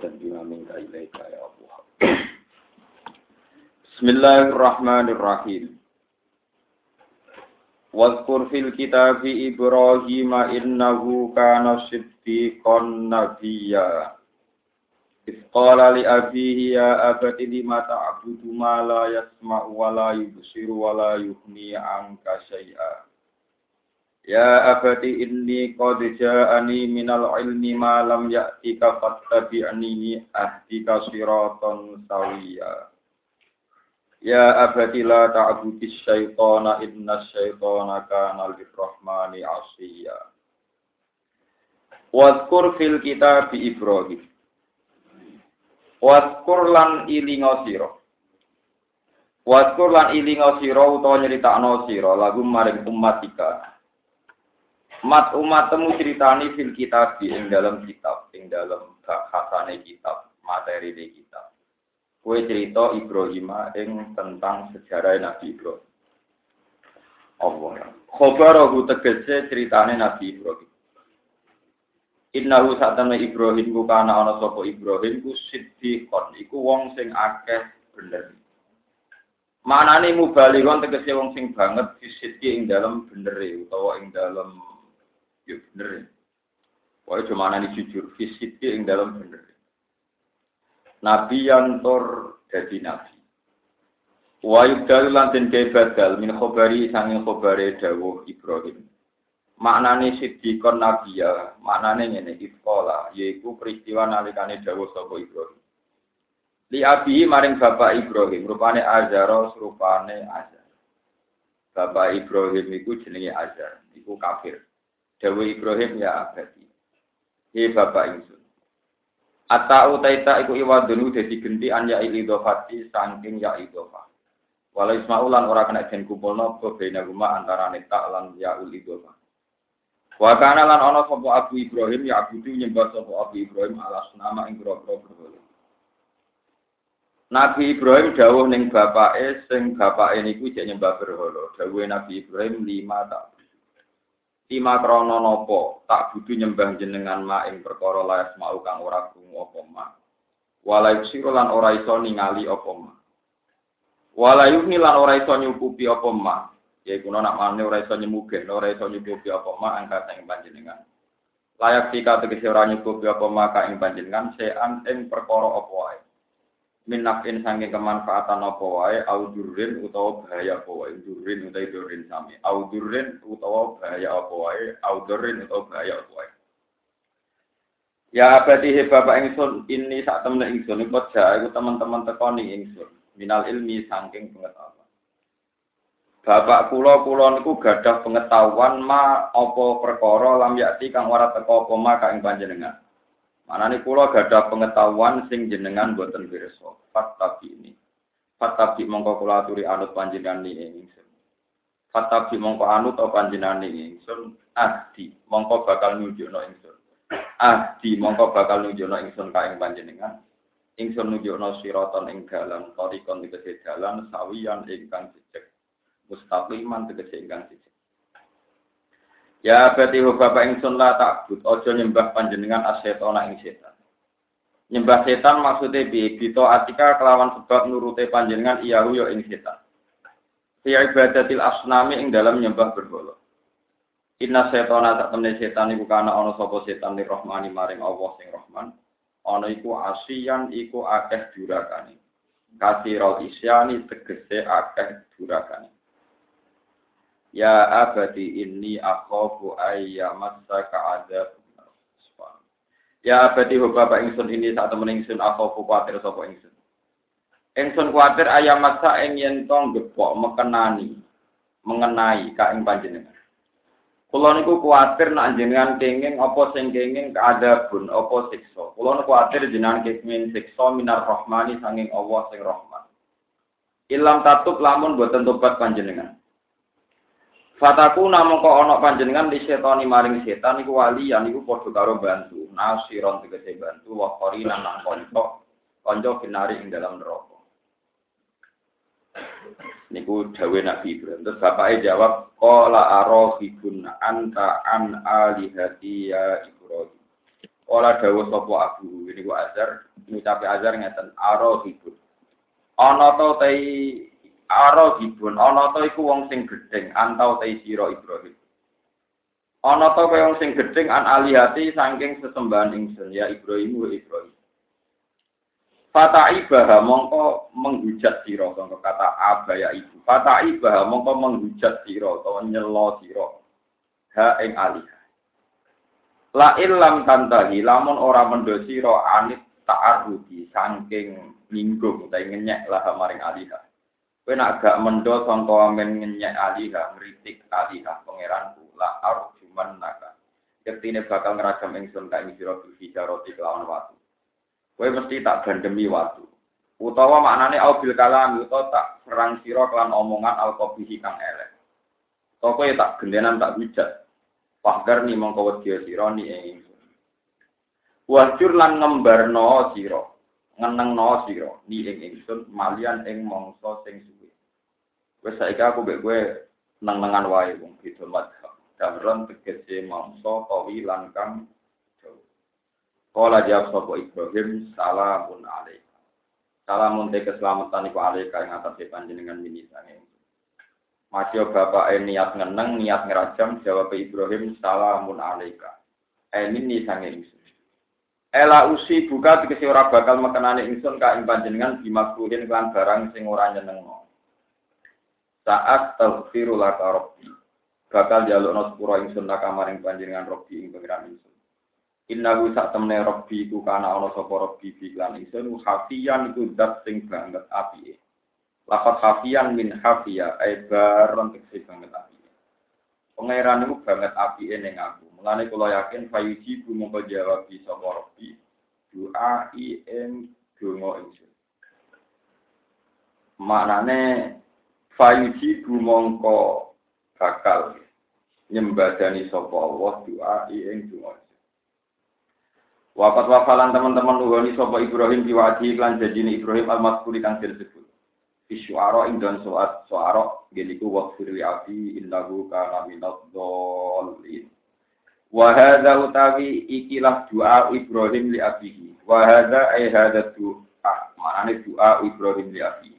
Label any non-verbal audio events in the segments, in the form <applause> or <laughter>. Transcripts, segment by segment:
dan bima minta ilaika ya Allah. Bismillahirrahmanirrahim. Wadkur fil kitabi Ibrahim innahu kana siddiqan nabiyya. Isqala li abihi ya abadi lima ta'budu ma la yasma'u wa la yubsiru wa la yuhni anka syai'ah. Ya abadi inni qad ja'ani minal ilmi ma lam ya'tika fattabi'ni ahdika siratan sawiya. Ya abadi la ta'budis syaitana inna syaitana kana lirrahmani asiya. Wadkur fil kitab Ibrahim. Waskur lan ilinga sira. Waskur lan ilinga sira utawa nyeritakno sira lagu maring umatika. Mat umatmu ceritani fil kitab ing dalam kitab, ing dalam bahasane kitab, materi di kitab. Kue cerita Ibrahim ing tentang sejarah Nabi Ibrahim. Allah. Khobarahu tegese ceritane Nabi Ibrahim. Innahu satana Ibrahim ku kana ana sapa Ibrahim ku siddiqon iku wong sing akeh bener. Manane mubalighon tegese wong sing banget fisidki ing dalem benere utawa ing dalem yo bener. Wae cuma manane jujur fisidki ing dalem bener. Nabi yang tor dadi nabi. Wa yubdal lan den badal min khobari sanging khobare dawuh Ibrahim. maknane sidikon nabiya maknane ngene iskola yaiku peristiwa nalikane dawuh sapa Ibrahim li abi maring bapak Ibrahim rupane Azara rupane Azar bapak Ibrahim iku jenenge Azar iku kafir dawuh Ibrahim ya abadi he bapak ingsun Ata utaita iku iwadunu dadi genti an ya ilidofati saking ya idofah Walau Ismaulan ora kena den kumpulno bebena guma antara neta lan ya ulidofah Wa kana lan ana sapa Abu Ibrahim ya Abu nyembah sapa Abu Ibrahim alas nama ing grogro berhala. Nabi Ibrahim dawuh ning bapake sing bapake niku jek nyembah berhala. Dawuhe Nabi Ibrahim lima tak lima krana napa tak butuh nyembah jenengan ma ing perkara layas mau kang ora krungu apa ma. Wala yusiru lan ora iso ningali apa ma. Wala yuhni lan ora iso nyukupi apa ma. ya kuno nak mane ora iso nyemugen ora iso nyukupi apa ma angkat ing panjenengan layak jika tegese ora nyukupi apa ma ka ing panjenengan sean ing perkara apa wae minakin sange kemanfaatan apa wae? Audurin utawa bahaya apa wae? Durin utawa durin sami. Audurin utawa bahaya apa wae? Audurin utawa bahaya apa wae? Ya berarti bapak ingsun ini saat temen ingsun ikut iku teman-teman tekoni ingsun. Minal ilmi saking pengetahuan. Bapak kula kula niku gadah pengetahuan ma apa perkara lam yakti kang ora teka apa ma ka ing panjenengan. Manane kula gadah pengetahuan sing jenengan boten pirsa. Fatabi ini. Fatabi mongko kula aturi anut panjenengan ni ingsun. Fatabi mongko anut apa panjenengan ni ingsun. Ahdi mongko bakal nunjukno ingsun. Ahdi mongko bakal nunjukno ingsun ka ing panjenengan. Ingsun nunjukno siraton ing dalan, tarikon tegese dalan sawiyan ingkang jejeg mustaqiman tegese ingkang siji. Ya berarti bapak ingsun la takbut ojo nyembah panjenengan asetona ing setan. Nyembah setan maksudnya bi bito atika kelawan sebab nurute panjenengan iyahu yo ing setan. Fi ibadatil asnami ing dalam nyembah berhala. Inna setona tak temne setan iku kana ana sapa setan ni rahmani maring Allah sing rahman. Ana iku asian iku akeh durakane. Kasirul isyani tegese akeh durakane. Ya abadi inni akhafu ayyamassaka adzab. Ya abadi bapak ingsun ini saat temen ingsun akhafu kuatir sapa ingsun. Ingsun kuatir ayam masa ing tong gepok mekenani mengenai ka panjenengan. Kula niku kuatir nak jenengan kenging apa sing kenging keadabun apa siksa. Kula niku kuatir jenengan kenging siksa minar rahmani sanging Allah sing rahman. Ilam tatub lamun boten tobat panjenengan. Fataku namung kok ana panjenengan di setani maring setan iku wali yan iku padha karo bantu. Nasiron tegese bantu wa qorinan lan kanca kanca kinari ing dalam neraka. Niku dawe Nabi Ibrahim. Terus bapaknya jawab, "Qala arahibun anta an alihati ya Ibrahim." Ola dawuh sapa abu ini ku azar ngucapi azar ngeten aro hibun. Ana to tei aro hibun ana to iku wong sing gedeng antau tei sira Ibrahim. Ana to kaya wong sing gedeng an alihati saking sesembahan ingsun ya Ibrahim wa Ibrahim. Fata ibaha mongko menghujat sira kata abaya ibu. Fata ibaha mongko menghujat sira utawa nyelo sira. Ha ing alihah. La ilam tantahi lamun ora mendo sira anit ta'arudi saking ninggung utawa ngenyek lah maring aliha. Kowe nak gak mendo sangka amen ngenyek aliha, ngritik aliha pangeranku la arjuman naka. Ketine bakal ngeragam ingsun ka ing sira bil hijarati kelawan watu. Kowe mesti tak bandemi watu. Utawa maknane au bil kalam utawa tak serang sira kelan omongan al kang elek. Toko ya tak gendenan tak hujat. Fakar ni mongko wedi sira ni ing. Wajur lan ngembarno sira, ngenengno sira ni ing ingsun malian ing mangsa sing suwe. Wes saiki aku mek kowe neng-nengan wae wong beda madhab. Damron tegese mangsa kawi lan kang Kala jawab sapa Ibrahim, salamun alaika. Salamun te keselamatan iku alaika ing atase panjenengan mini sange. Masya bapak eh niat ngeneng, niat ngerajam, jawab Ibrahim, salamun alaika. Eh ini sange ingsun. Ela usi buka dikesi ora bakal mekenani ingsun ka ing panjenengan dimakruhin kelan barang sing ora nyenengno. Saat taghfiru laka rabbi. Bakal jalukno sepura ingsun laka maring panjenengan rabbi ing pangeran ingsun. Innahu sak temne rabbi iku kana ana sapa rabbi fi lan ingsun hafiyan iku dat sing banget apike. Lafat hafian min hafia, ay baron banget api. Pangeran itu banget api ning aku. Mulane kula yakin fayuji bu mongko jawab bisa rabbi doa i ing donga ingsun. Maknane fayuji bu mongko bakal nyembadani sapa Allah doa i ing donga Wafat wafalan teman-teman nuhoni sapa Ibrahim diwaji lan janjine Ibrahim al-Mazkuri kang disebut. Isyuara ing dan soat suara gini ku wakfir li abi innahu kana minad dhalin. Wa hadza utawi ikilah doa Ibrahim li abihi. Wa hadza ay hadza doa manane doa Ibrahim li abihi.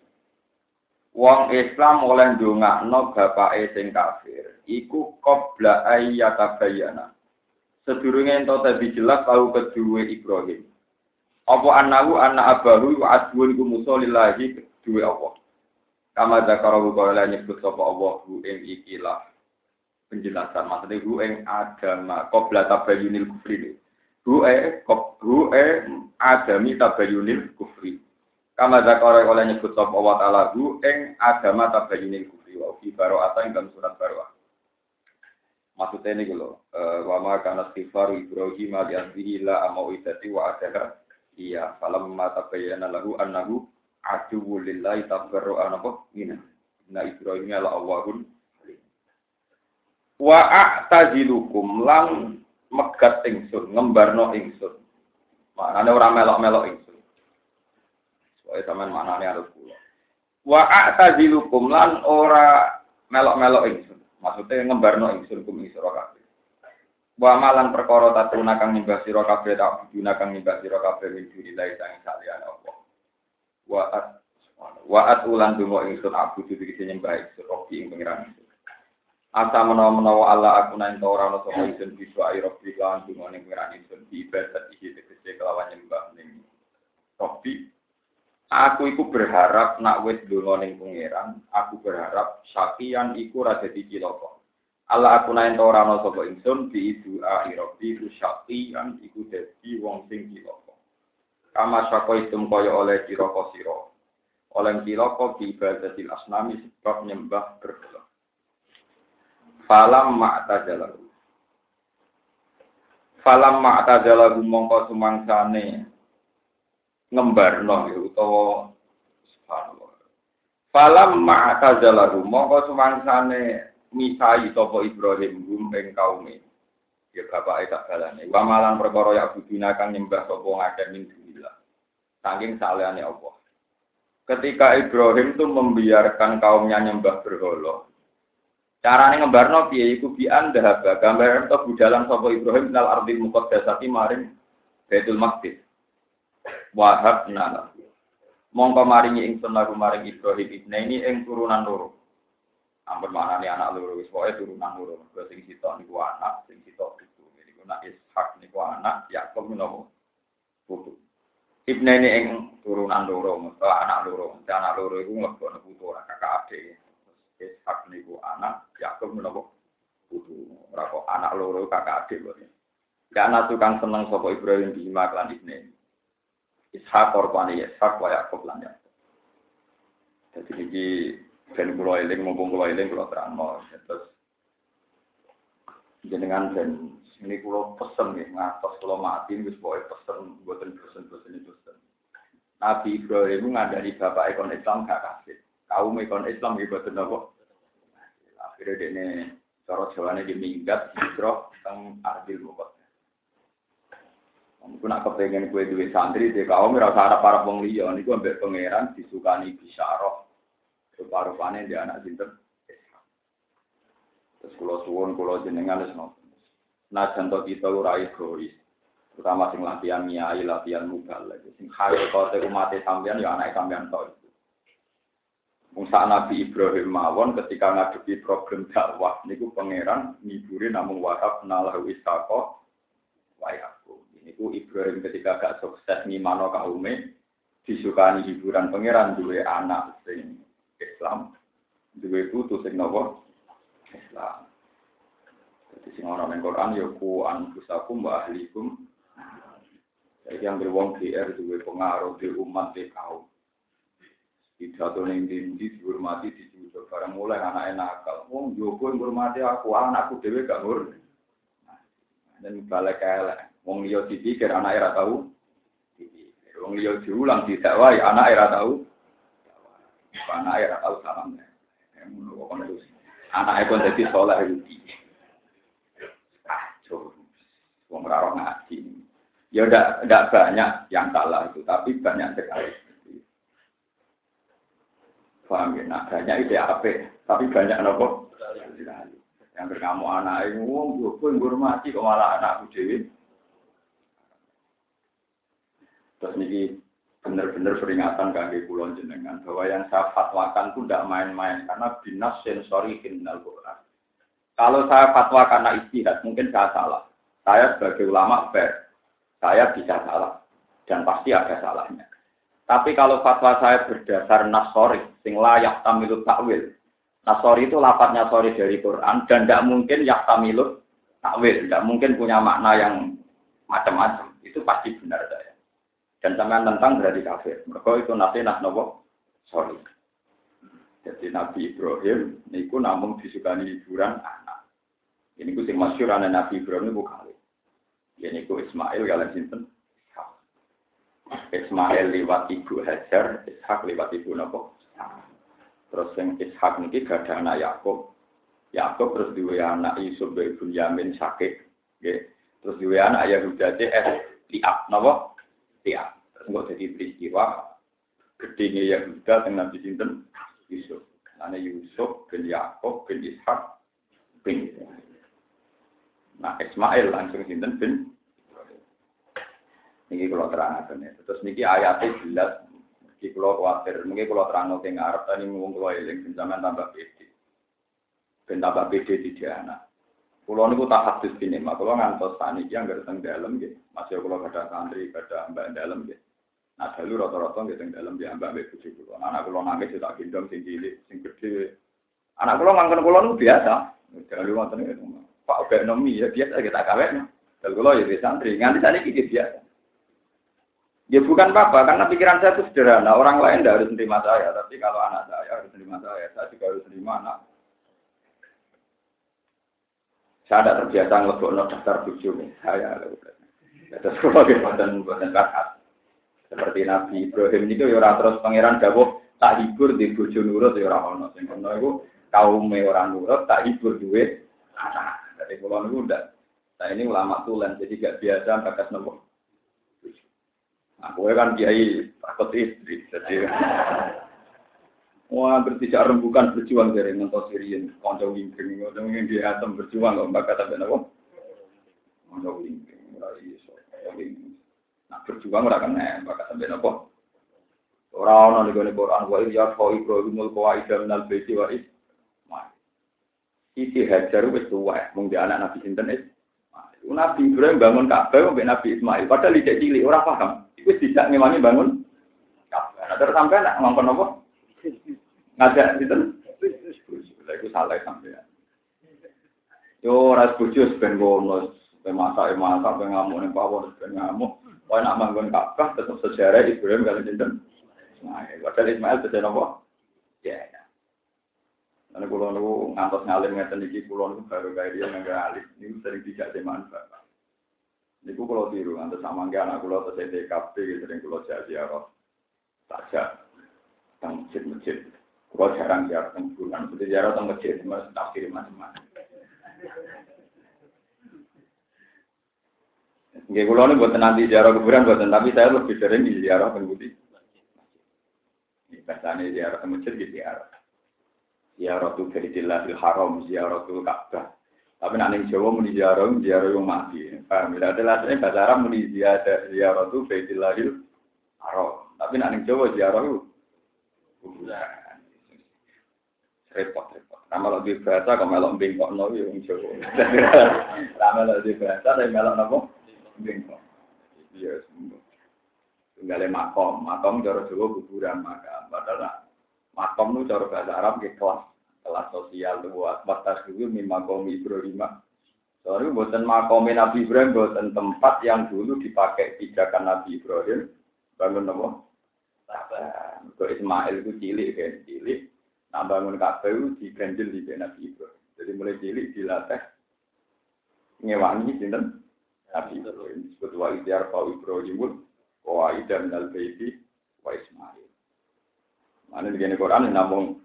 Wong Islam oleh ndongakno bapake sing kafir iku qabla ayyatabayana. Sedurunge ento tadi jelas tahu kedua Ibrahim. Apa anahu anak abahu wa adwun ku musa lillahi kedua Allah. Kama zakarahu kala nyebut sapa Allah ing ikilah penjelasan maksudnya hu ing agama qabla tabayyunil kufri. Hu e hu e adami tabayyunil kufri. Kama zakara kala nyebut sapa Allah taala hu ing agama kufri wa fi baro'ata ing dalam surat baro'ah. Maksudnya ini gitu, wa ma kana istighfaru Ibrahim li asbihi la amauidati wa adaha iya falam ma tabayyana lahu annahu adu lillahi tabarru anapa ngene nah Ibrahim ala Allahun wa a'tazilukum lang megat ingsun ngembarno ingsun. Maknane ora melok-melok ingsun. Soalnya sampean maknane harus kula. Wa a'tazilukum lan ora melok-melok ingsun. Maksudnya ngembarno ingsun kum ing sira kabeh. Wa malan perkara tatuna kang nyembah sira kabeh tak bujuna kang nyembah sira kabeh min dunillahi sang saliyane Allah. Waat waat ulan dungo ingsun abu kisi nyembah ingsun robi ing asa menawa-menawa Allah aku nang ora ana sapa ingsun bisa ayo robi lan dungo ning pengiran ingsun di ibadat iki tegese kelawan nyembah ning robi aku iku berharap nak wis dungo ning pengiran aku berharap sakian iku ra dadi cilaka Allah aku nang ora ana sapa ingsun bi doa robi ku sakian iku dadi wong sing cilaka Kama sako itum kaya oleh siroko siro. Oleh di ibadatil asnami sebab nyembah berhala. Falam ma'ta jalahu. Falam ma'ta jalahu mongko sumangsane ngembarno ya utawa subhanallah. Falam ma'ta jalahu mongko sumangsane misai sapa Ibrahim gum ing kaume. Ya bapak tak balane. Wa malan perkara ya budina kang nyembah sapa ngakeh min Saking salehane Allah. Ketika Ibrahim itu membiarkan kaumnya nyembah berhala. Carane ngembarno piye iku bi anda gambaran to budalan sapa Ibrahim nal ardil muqaddasati maring Baitul Maqdis. Wahab nala. Mongko maringi ingsun lagu maring Ibrahim ibne ini ing turunan loro. Ampun maknane anak loro wis pokoke turunan loro. Mergo sing sitok niku anak, sing sitok putu. Niku nak Ishak niku anak, Yakub menawa putu. Ibne ini ing turunan loro, mesti anak loro. Anak loro iku nglebokno putu ora kakak adik. Ishak niku anak, Yakub menawa putu. Ora kok anak loro kakak adik kok. Karena tukang seneng sapa Ibrahim di lan ibne. Ishak korban Ishak wa Yakub lan Yakub. Jadi iki ben kula eling mumpung kula eling kula terangno terus jenengan ben ini kula pesen nggih ngatos kula mati wis pokoke pesen mboten bosen-bosen pesen. Nabi Ibrahim ngandani bapak ekon Islam gak kasih. Kaum ekon Islam iki boten apa. Akhirnya dene cara jawane di minggat hijrah teng Ardil Mukot. Aku nak kepengen kue duit santri, dia kau merasa harap para wong liya, niku ambek pangeran disukani bisyarah. Rupa-rupane dia anak sinten. Terus kulo suwun kulo jenengan wis nopo. Nah contoh kita ora egois. Terutama sing latihan nyai, latihan lagi. Sing kote umat sampean ya anak sampean tok. Musa Nabi Ibrahim mawon ketika ngadepi problem dakwah niku pangeran ngiburi namung wahab nalahu isaqo wayah. Iku Ibrahim ketika gak sukses ngimano kaume disukani hiburan pangeran duwe anak sing Islam, duwe putu sing nopo Islam. Jadi sing ana ning Quran ya ku anfusakum wa ahlikum. Jadi yang berwong GR duwe pengaruh di umat di kaum. Pidato ning dindi dihormati dijujuk barang mulai anak nakal. Wong jogo ngurmati aku, anakku dhewe gak ngur. Dan balik elek. Wong liya dipikir anak era tahu. Wong liya diulang wae anak era tahu. Anak era tahu salam. Anak pun jadi soleh rugi. Kacau. Wong raro ngaji. Ya udah banyak yang salah itu, tapi banyak sekali. Paham ya? Nah, banyak itu apa? Tapi banyak nopo. Yang berkamu anak itu, wong gue pun mati kok malah anakku dewi. Terus ini benar-benar peringatan kaki kulon jenengan bahwa yang saya fatwakan itu tidak main-main karena binas sensori kriminal Quran. Kalau saya fatwa karena istihad, mungkin saya salah. Saya sebagai ulama fair, saya bisa salah dan pasti ada salahnya. Tapi kalau fatwa saya berdasar nasori, sing layak tamilut takwil. Nasori itu lapatnya sorry dari Quran dan tidak mungkin yak tamilut takwil, tidak mungkin punya makna yang macam-macam. Itu pasti benar saya. Dan sampean tentang berarti kafir. Mereka itu nanti nak nopo sorry. Jadi Nabi Ibrahim niku namun disukani hiburan anak. Ini ku sing masyhur anak Nabi Ibrahim niku kali. Ya niku Ismail kalian sinten? Ismail lewat ibu Hajar, Ishak lewat ibu nopo. Terus yang Ishak niki gak ada anak Yakub. Yakub terus dua anak Yusuf dari Yamin sakit. Terus dua anak Yahuda es liap nopo tiap. Terus jadi peristiwa gedenya Yahuda dengan Nabi Sinten Yusuf. Karena Yusuf bin Yakob bin Ishak bin Nah Ismail langsung Sinten bin Ini kalau terangkan ya. Terus niki ayatnya jelas. Niki kalau khawatir. Mungkin kalau terang ke Arab tadi ngomong kalau eling zaman tambah pede. Ben tambah pede di anak. Kulo niku tak hadis ini, mak kulo ngantos saniki yang teng dalam gitu. Masih kulo ada santri, ada mbak dalam gitu. Nah, dulu rata-rata nggih teng dalam dia mbak mbak bojo kulo. Anak kulo nangis tak gendong sing cilik, sing gede. Anak kulo mangkon kulo niku biasa. Lupa ngoten itu. Pak ekonomi ya biasa kita kawin. Kalau kulo ya santri, nganti saniki biasa. Ya bukan apa, karena pikiran saya itu sederhana. Orang lain tidak harus menerima saya, tapi kalau anak saya harus menerima saya, saya juga harus menerima anak saya tidak terbiasa ngelebok daftar buju nih. Saya terus kalau buatan buatan bakat. Seperti Nabi Ibrahim itu ya terus pangeran dawuh tak hibur di buju nurut ya orang ono. Sing ono iku kaum orang nurut tak hibur duit anak. Dari pulau niku ndak. Saya ini ulama tulen jadi gak biasa bakas nopo. Aku kan kiai takut istri, jadi Wah, bertiga rembukan berjuang dari nonton Sirian, konco wingking, konco wingking di berjuang, kok mbak kata apa? Konco wingking, lagi so, Nah berjuang ora kena, maka sampai nopo. Orang orang di Quran wa ya fa Ibrahimul qawaida minal baiti wa is. Siti Hajar wis tuwa, mung di anak Nabi sinten is. Nabi Ibrahim bangun Ka'bah mbek Nabi Ismail, padahal tidak cilik ora paham. Iku tidak ngewangi bangun. Nah, terus sampai nak ngomong apa? Ngajak sinten? Iku salah sampean. Yo ora bojo ben ngono, ben masak masak ben ngamuk ning pawon ben ngamuk. Kau nak bangun Ka'bah tetap sejarah Ibrahim kali sinten? Ismail. Padahal Ismail beda apa? Ya. Lalu kulo niku ngantos ngalim ngeten iki kulo niku baru kaya dia nggak alim. Niku sering tidak dimanfaat. Niku kulo tiru ngantos sama nggak anak kulo terus DKP gitu sering kulo jadi arah saja tentang masjid-masjid. Kulo jarang ziarah tentang bulan. Seperti ziarah tentang masjid, mas tafsir macam-macam. Nggih kula niku buat nanti ziarah kuburan buatan, tapi saya lebih sering di ziarah teng Bahasanya ziarah ke masjid di ziarah. Ziarah tu Baitillahil Haram, ziarah tu Ka'bah. Tapi nak ning Jawa muni ziarah, ziarah yang mati. Paham? Bila ada lasnya bahasa Arab muni ziarah ziarah tu Baitillahil Haram. Tapi nak ning Jawa ziarah itu kuburan. Repot, repot. Nama lo di bahasa, kalau melok bengkok no, yang Jawa. Nama lo di bahasa, tapi melok nopo bengkok. Iya, semua. Tunggalnya makom, makom cara Jawa kuburan makam. Padahal makom itu cara bahasa Arab ke kelas, kelas sosial buat batas dulu makom Ibrahim. Soalnya buatan makom Nabi Ibrahim buatan tempat yang dulu dipakai pijakan Nabi Ibrahim bangun apa? Kalau Ismail itu cilik kan cilik, nah bangun kafe itu diganjil di Nabi Ibrahim. Jadi mulai cilik dilatih ngewangi sinten Nabi Ibrahim disebut wa idyar fa Ibrahim Qawaida minal baiti wa Ismail. Mana begini Quran namun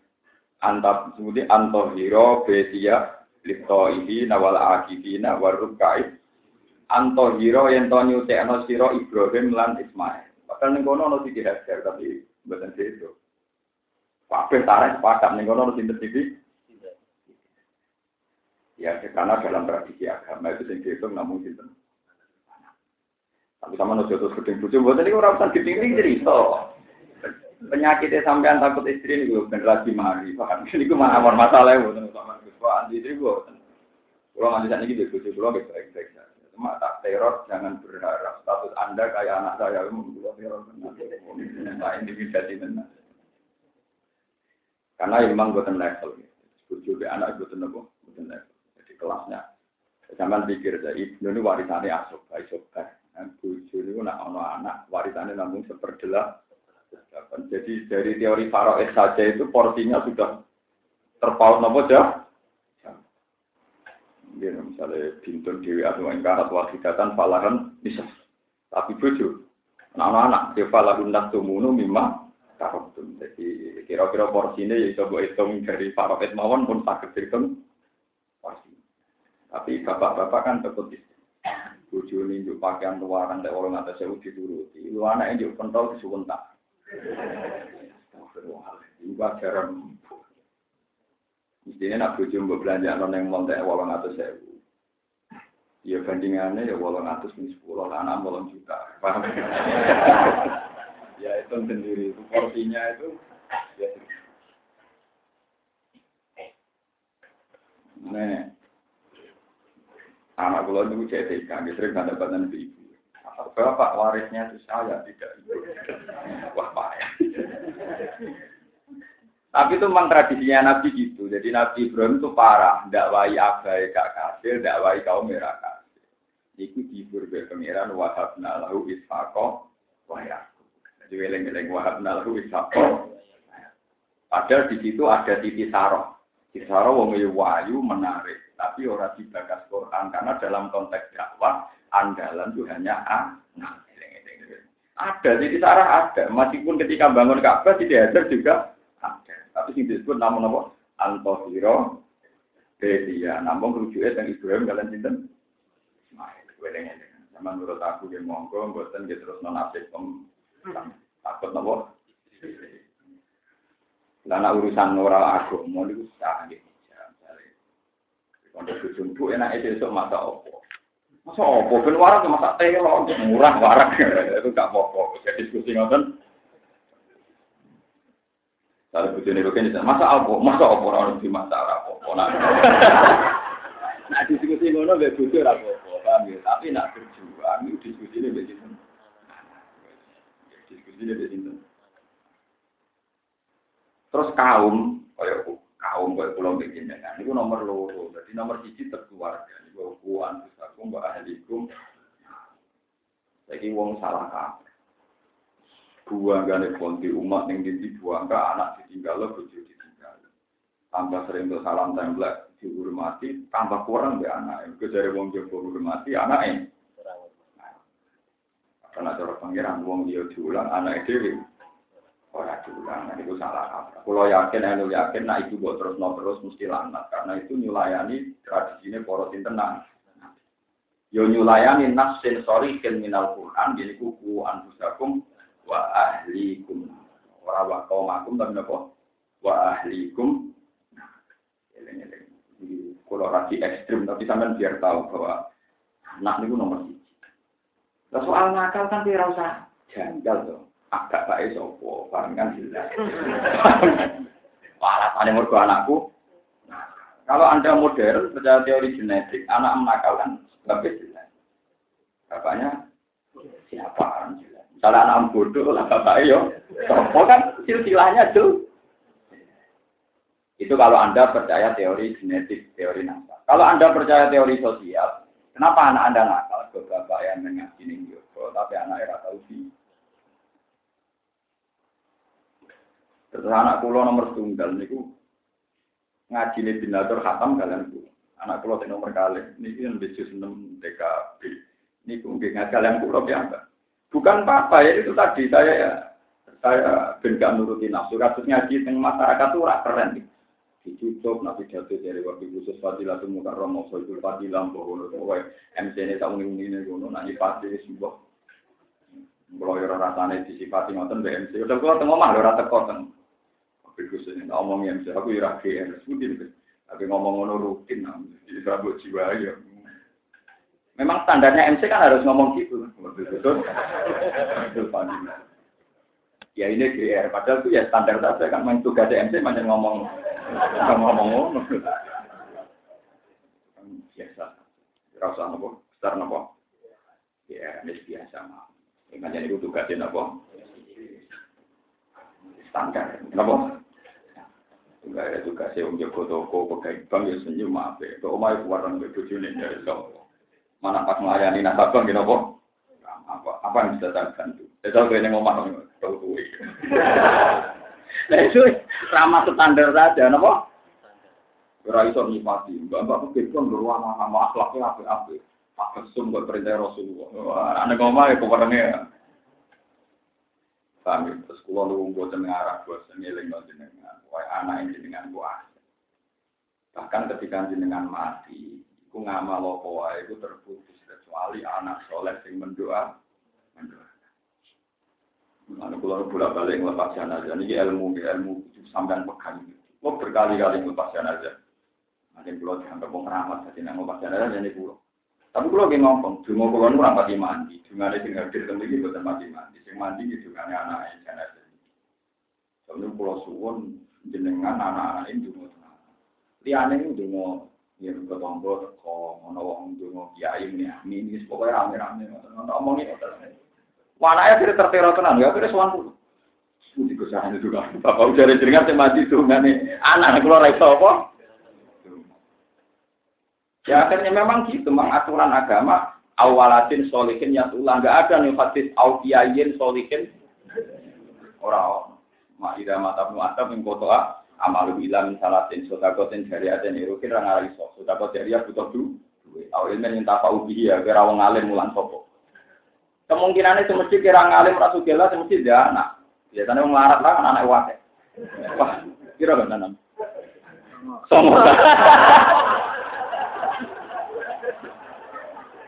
antap sebuti antohiro betia lipto ini nawal akibina warukai antohiro yang to nyutekno siro Ibrahim lan Ismail. Padahal ning kono ono sing hajar tapi mboten itu. Kabeh tarik sepakat ning kono ono sing TV. Ya, karena dalam tradisi agama itu sing dihitung namun sinten tapi sama nojo terus gedeng bujuk, buat ini orang urusan gedeng ini cerita. Penyakitnya sampean takut istri ini gue generasi mari, paham? <laughs> Ini gue mana masalah ya, buat sama gue, anti istri gue. Kalau nggak bisa nih gitu, bujuk gue baik baik saja. Cuma tak teror, jangan berharap status anda kayak anak saya, membuat teror Nah, intimidasi benar. Karena memang gue level, bujuk anak gue tenang, gue level. Jadi kelasnya, Jangan pikir, ibnu ini warisannya asok, asok, Bojo itu nak ono anak warisannya namun seperdelah. Jadi dari teori Faroes saja itu porsinya sudah terpaut nopo. Ya, misalnya bintun dewi atau ingkarat wahidatan falahan bisa. Tapi bojo, anak-anak dia falahun tumunu mimma karotum. Jadi kira-kira porsinya ya coba hitung dari Faroes mawon pun sakit hitung. Tapi bapak-bapak kan tetap bojo ini pakaian tak orang atas saya uji turuti. Lu anak juk pentol disuwun Ibu ajaran. Mestinya nak bojo mbok belanja non yang montek walang atas saya. Ya bandingannya ya walang atas ini sepuluh, anak walang juta. Paham? ya itu sendiri. Porsinya itu ya. Nah, Anak kula itu CTK, sering ada badan ibu. Bapak warisnya itu saya, tidak ibu. Wah payah. Tapi itu memang tradisinya Nabi gitu. Jadi Nabi Ibrahim itu parah. Tidak wai abai kak kasir, tidak wai kaum merah kasir. Iku dihibur ke pengiran wahabna lahu ishaqo wa Jadi weleng-weleng wahabna lahu ishaqo. Padahal di situ ada titi saroh. Titi saroh wong wayu menarik tapi orang dibakas Quran karena dalam konteks dakwah andalan itu hanya anak. Ada, jadi sarah ada. Meskipun ketika bangun Ka'bah tidak ada juga ada. Tapi yang disebut namun apa? Antohiro Bedia. Namun rujuknya yang Ibrahim kalian cinta. Ismail. Welengnya sama menurut aku yang monggo, buatan dia terus nonasib pem takut nopo. Karena urusan moral aku mau sah gitu. Bujung bu enak itu esok mata opo. Masa opo ben warak ya masak telo, murah warak. <laughs> Itu gak apa-apa. Jadi diskusi ngoten. Kalau bujune kok kene masa apa? Masa apa ora di masa apa-apa. Nah, <laughs> nah diskusi ngono apa-apa, paham ya? Tapi nak berjuang itu diskusi mbek sinten. Diskusi mbek sinten. Terus kaum, kaya kaum kaya pulau bikin dengan itu nomor loro. Jadi nomor siji terkeluarga. Niku kuan terus aku mbak ahlikum. Jadi wong salah kabeh. Buang gane konti umat ning di buang ke anak ditinggal lo bojo ditinggal. Tambah sering tuh salam template dihormati, tambah kurang be anak. Iku dari wong jowo hormati anake. Karena cara pangeran wong dia diulang anak dhewe ora diulang. Nah, itu salah kaprah. Kalau yakin, anu yakin, nah itu buat terus no terus mesti lanat karena itu nyulayani tradisinya poros internal. Yo nyulayani nas sensori ken minal Quran jadi kuku anfusakum wa ahlikum. Ora wa kaumakum tapi napa? Wa ahlikum. Kalau rasi ekstrim, tapi sampean biar tahu bahwa anak itu nomor. Nah, soal nakal kan tidak usah janggal tuh. Agak baik sopo, paham kan jelas. Alasannya mergo anakku. Nah, kalau anda modern percaya teori genetik, anak menakalkan sebabnya jelas. Bapaknya siapa orang jelas. Misalnya anak bodoh lah bapaknya yo. Sopo kan silsilahnya tuh. Itu kalau Anda percaya teori genetik, teori nasab. Kalau Anda percaya teori sosial, kenapa anak Anda nakal? Ke bapak yang mengaji tapi anak era tahu sih. Terus anak kulo nomor tunggal niku ngaji nih binatur khatam kalian ku. Anak kulo di nomor kali, ini kan bijus enam DKB. Ini mungkin ngaji kalian kulo biasa. Bukan apa-apa ya itu tadi saya ya saya ben gak nuruti nafsu. Kasus ngaji teng masyarakat tuh rak keren. Dicucuk nabi jatuh dari waktu khusus fadilah semua kan romo soal fadilah bahwa kowe MC ini tak mungkin ini gono nanti pasti sebuah kalau orang rasanya disifati ngoten BMC udah gua tengok mah lo rata koten tapi khusus ini ngomong MC aku ira GR sebutin tapi ngomong ngono rutin jadi serabut jiwa ya Memang standarnya MC kan harus ngomong gitu. Betul. Betul. Ya ini GR, padahal itu ya standar saja kan main tugas MC macam ngomong ngomong ngomong. Biasa. Rasa nopo, besar nopo. Ya, ini biasa mah. Makanya itu tugasnya nopo. Standar, nopo. Enggak ada tugasnya om jago toko, pegang bank ya senyum apa. Tuh omai keluaran bebujune dari sopo mana pas melayani nasabah gitu kok apa apa yang bisa saya bantu? Saya tahu kayaknya ngomong tahu kue nah itu ramah standar saja nopo ora iso nyipati. Mbak mbak kepikiran beruang sama akhlaknya apa apa pak kesum buat perintah rasulullah. Anak ngomong ya kepadanya kami terus kulo lu buat arah buat sengiling jenengan wah anak ini jenengan buat bahkan ketika jenengan mati ku ngamal iku terputus kecuali anak soleh sing mendoa mendoa. Mana kalau bolak balik ngelepas jenazah ini ilmu ilmu sampean pegang. Mau berkali-kali ngelepas jenazah. Ada pulau dianggap pemeramat jadi nang ngelepas jenazah jadi pulau. Tapi kalau lagi ngomong, cuma kalau nu rapati mandi, cuma ada tinggal di tempat itu bukan mati mandi, sing mandi itu kan anak yang jenazah. Soalnya pulau suwon jenengan anak-anak ini cuma liane ini cuma ya ke tombo teko ono wong donga kiai ini amin wis pokoke rame-rame ngono omong iki mana ya tidak tertera tenan ya kira sowan kulo Suci kesahan itu kan. Bapak udah jenengan sing mati dungane anak kula ra iso apa? Ya akhirnya memang gitu, memang aturan agama awalatin solihin ya tulah nggak ada nih fatis aukiyayin solihin. Orang mak ida mata nu atam yang kotoa amalu ilam salatin sodakotin dari ada nih rukin rang iso sodakot dari ya butuh du tahu ilmu yang tak tahu dia kira wong alim mulan sopo kemungkinan itu mesti kira ngalim rasu gila mesti dia anak. Biasanya wong larat lah kan anak wate wah kira kan nanam sombong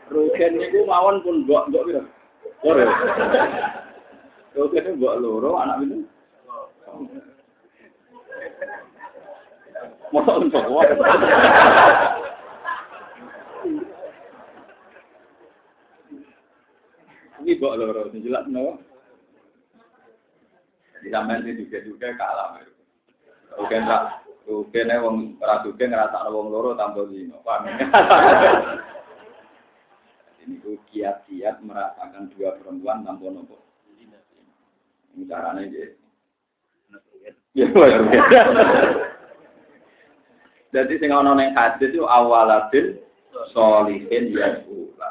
Rukin niku mawon pun mbok mbok piro? Loro. Rukin mbok loro anak itu. Masa untuk iki kok loro jelas no. Jadi sampean sing juga-juga kalah. Oke enggak, oke nih wong ora duke ngrasakno wong loro tanpa zina. Paham? Ini ku kiat-kiat merasakan dua perempuan tanpa nopo. Ini caranya gitu. Ya, Jadi sing ana ning hadis itu awalabil solihin ya pula.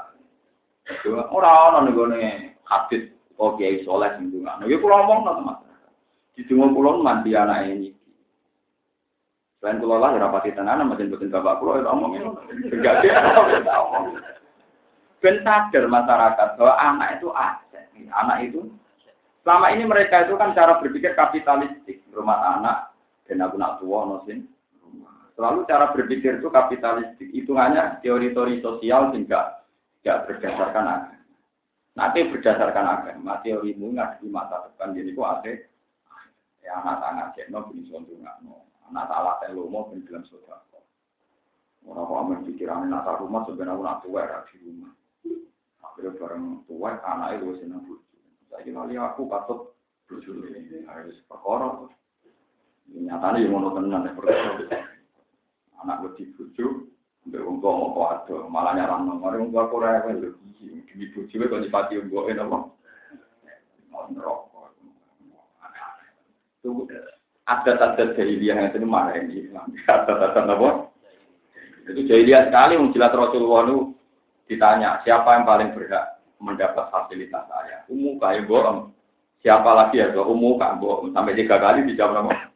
Ora ana ning gone hadis kok kiai saleh sing ndongakno. Ya kula omongno Mas. Di dungo kula mandi anak ini. Selain kula lah ora pati tenan macam boten bapak kula itu omongin. Enggak dia Ben sadar masyarakat bahwa anak itu aset. Anak itu selama ini mereka itu kan cara berpikir kapitalistik. Rumah anak dan aku nak tua nosin. Selalu cara berpikir itu kapitalistik. Hitungannya teori-teori sosial sehingga tidak berdasarkan agama. Nanti berdasarkan agama, teorimu nggak di masa depan jadi kok ada ya anak anak cekno bin no anak salah teh lomo bin bilang saudara. Orang kok amen pikiran nata rumah sebenarnya nak tua di rumah. Akhirnya bareng tua anak itu senang bujuk. Saya kira aku patut bujuk ini harus perkara. Nyatanya yang mau tenan ya perkara. Anak gue dibujuk, Mbak wong tua mau ada, malah nyarang nomor wong tua Korea kan lho. Demi bojo kok dipati mbok apa? Mau neraka. Itu adat-adat jahiliyah yang itu mana ini adat-adat apa itu jahiliyah sekali menjilat Rasulullah itu ditanya siapa yang paling berhak mendapat fasilitas saya umum kayak bohong siapa lagi ya? Umum kak bohong sampai tiga kali dijawab apa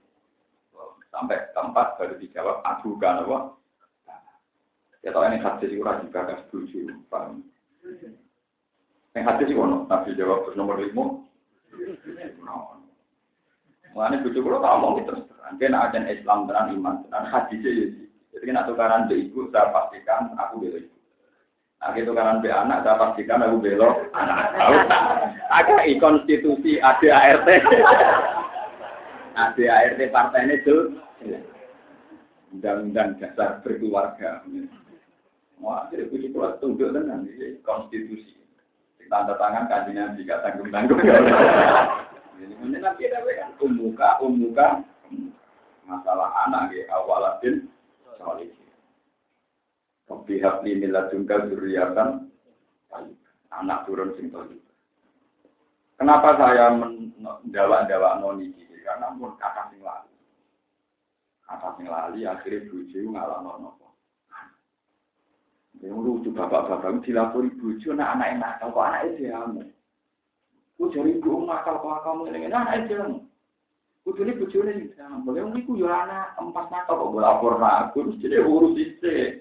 sampai keempat baru dijawab adukan apa ya tahu ini hadis itu juga gak setuju. Paham? Yang hadis itu nabi jawab terus nomor lima. Mengenai bujuk kulo tak ngomong itu terang. Ajan Islam terang iman terang hadisnya ya. Jadi kena tukaran be ibu saya pastikan aku belo ibu. Nah, gitu tukaran be anak saya pastikan aku belo anak. Tahu tak? Agak konstitusi ADART. <laughs> ADART partainya itu undang-undang dasar berkeluarga. Wah, jadi bujuk kulo tunduk dengan konstitusi. Tanda tangan kajian jika tanggung-tanggung. <laughs> Ini nanti ada kan umuka, umuka, masalah anak ya awaladin Pihak ini ladungka zuriatan anak turun sing Kenapa saya mendawa-dawa noni ini? Karena pun kata sing lali. Kata sing lali akhirnya buju ngalah nono. Yang lucu bapak-bapak dilapori buju anak-anak enak. Kok anak itu ya Ku jari ibu nakal kok kamu ini anak aja. Kudu ini bujuk ini boleh iku yo anak empat nakal kok lapor aku terus jadi urus isi.